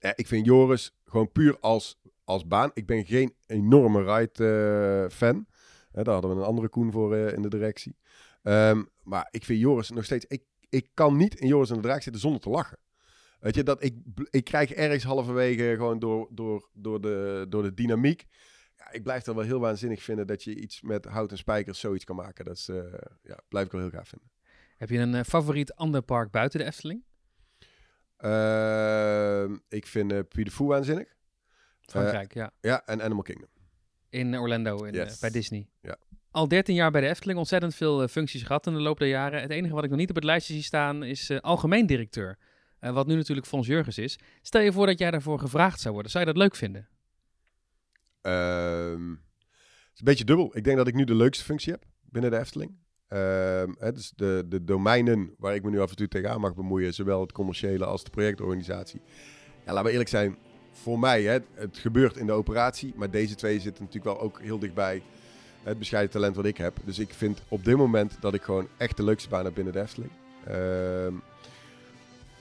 Eh, ik vind Joris gewoon puur als, als baan. Ik ben geen enorme ride-fan. daar hadden we een andere Koen voor in de directie. Ehm, maar ik vind Joris nog steeds... Ik, ik kan niet in Joris in de Draak zitten zonder te lachen. Weet je, dat ik, ik krijg ergens halverwege gewoon door, door, door, de, door de dynamiek... Ja, ik blijf dan wel heel waanzinnig vinden dat je iets met hout en spijkers zoiets kan maken. Dat is, eh, ja, blijf ik wel heel gaaf vinden. Heb je een eh, favoriet ander park buiten de Efteling? Ehm, ik vind uh, Puy de Fou waanzinnig. Frankrijk, ja. Ja, en Animal Kingdom. In Orlando, in, Yes. bij Disney. Ja. Al 13 jaar bij de Efteling, ontzettend veel eh, functies gehad in de loop der jaren. Het enige wat ik nog niet op het lijstje zie staan is eh, algemeen directeur. Eh, wat nu natuurlijk Fons Jurgens is. Stel je voor dat jij daarvoor gevraagd zou worden. Zou je dat leuk vinden? Ehm, het is een beetje dubbel. Ik denk dat ik nu de leukste functie heb binnen de Efteling. Ehm, dus de, de domeinen waar ik me nu af en toe tegenaan mag bemoeien, zowel het commerciële als de projectorganisatie. Ja, laten we eerlijk zijn, voor mij, hè, het gebeurt in de operatie, maar deze twee zitten natuurlijk wel ook heel dichtbij het bescheiden talent wat ik heb. Dus ik vind op dit moment dat ik gewoon echt de leukste baan heb binnen de Efteling. Ehm,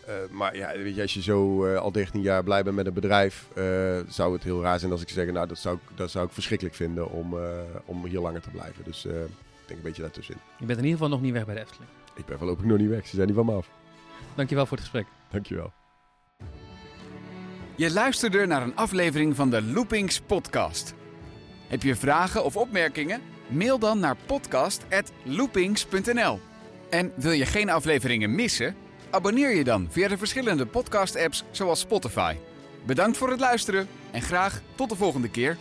eh, maar ja, weet je, als je zo eh, al 13 jaar blij bent met een bedrijf, eh, zou het heel raar zijn als ik zeg, nou, dat zou ik, dat zou ik verschrikkelijk vinden om, eh, om hier langer te blijven. Dus eh, ik denk een beetje daartussenin. Je bent in ieder geval nog niet weg bij de Efteling. Ik ben voorlopig nog niet weg, ze zijn niet van me af. Dankjewel voor het gesprek. Dankjewel. Je luisterde naar een aflevering van de Loopings podcast. Heb je vragen of opmerkingen? Mail dan naar podcast@loopings.nl. En wil je geen afleveringen missen? Abonneer je dan via de verschillende podcast-apps zoals Spotify. Bedankt voor het luisteren en graag tot de volgende keer.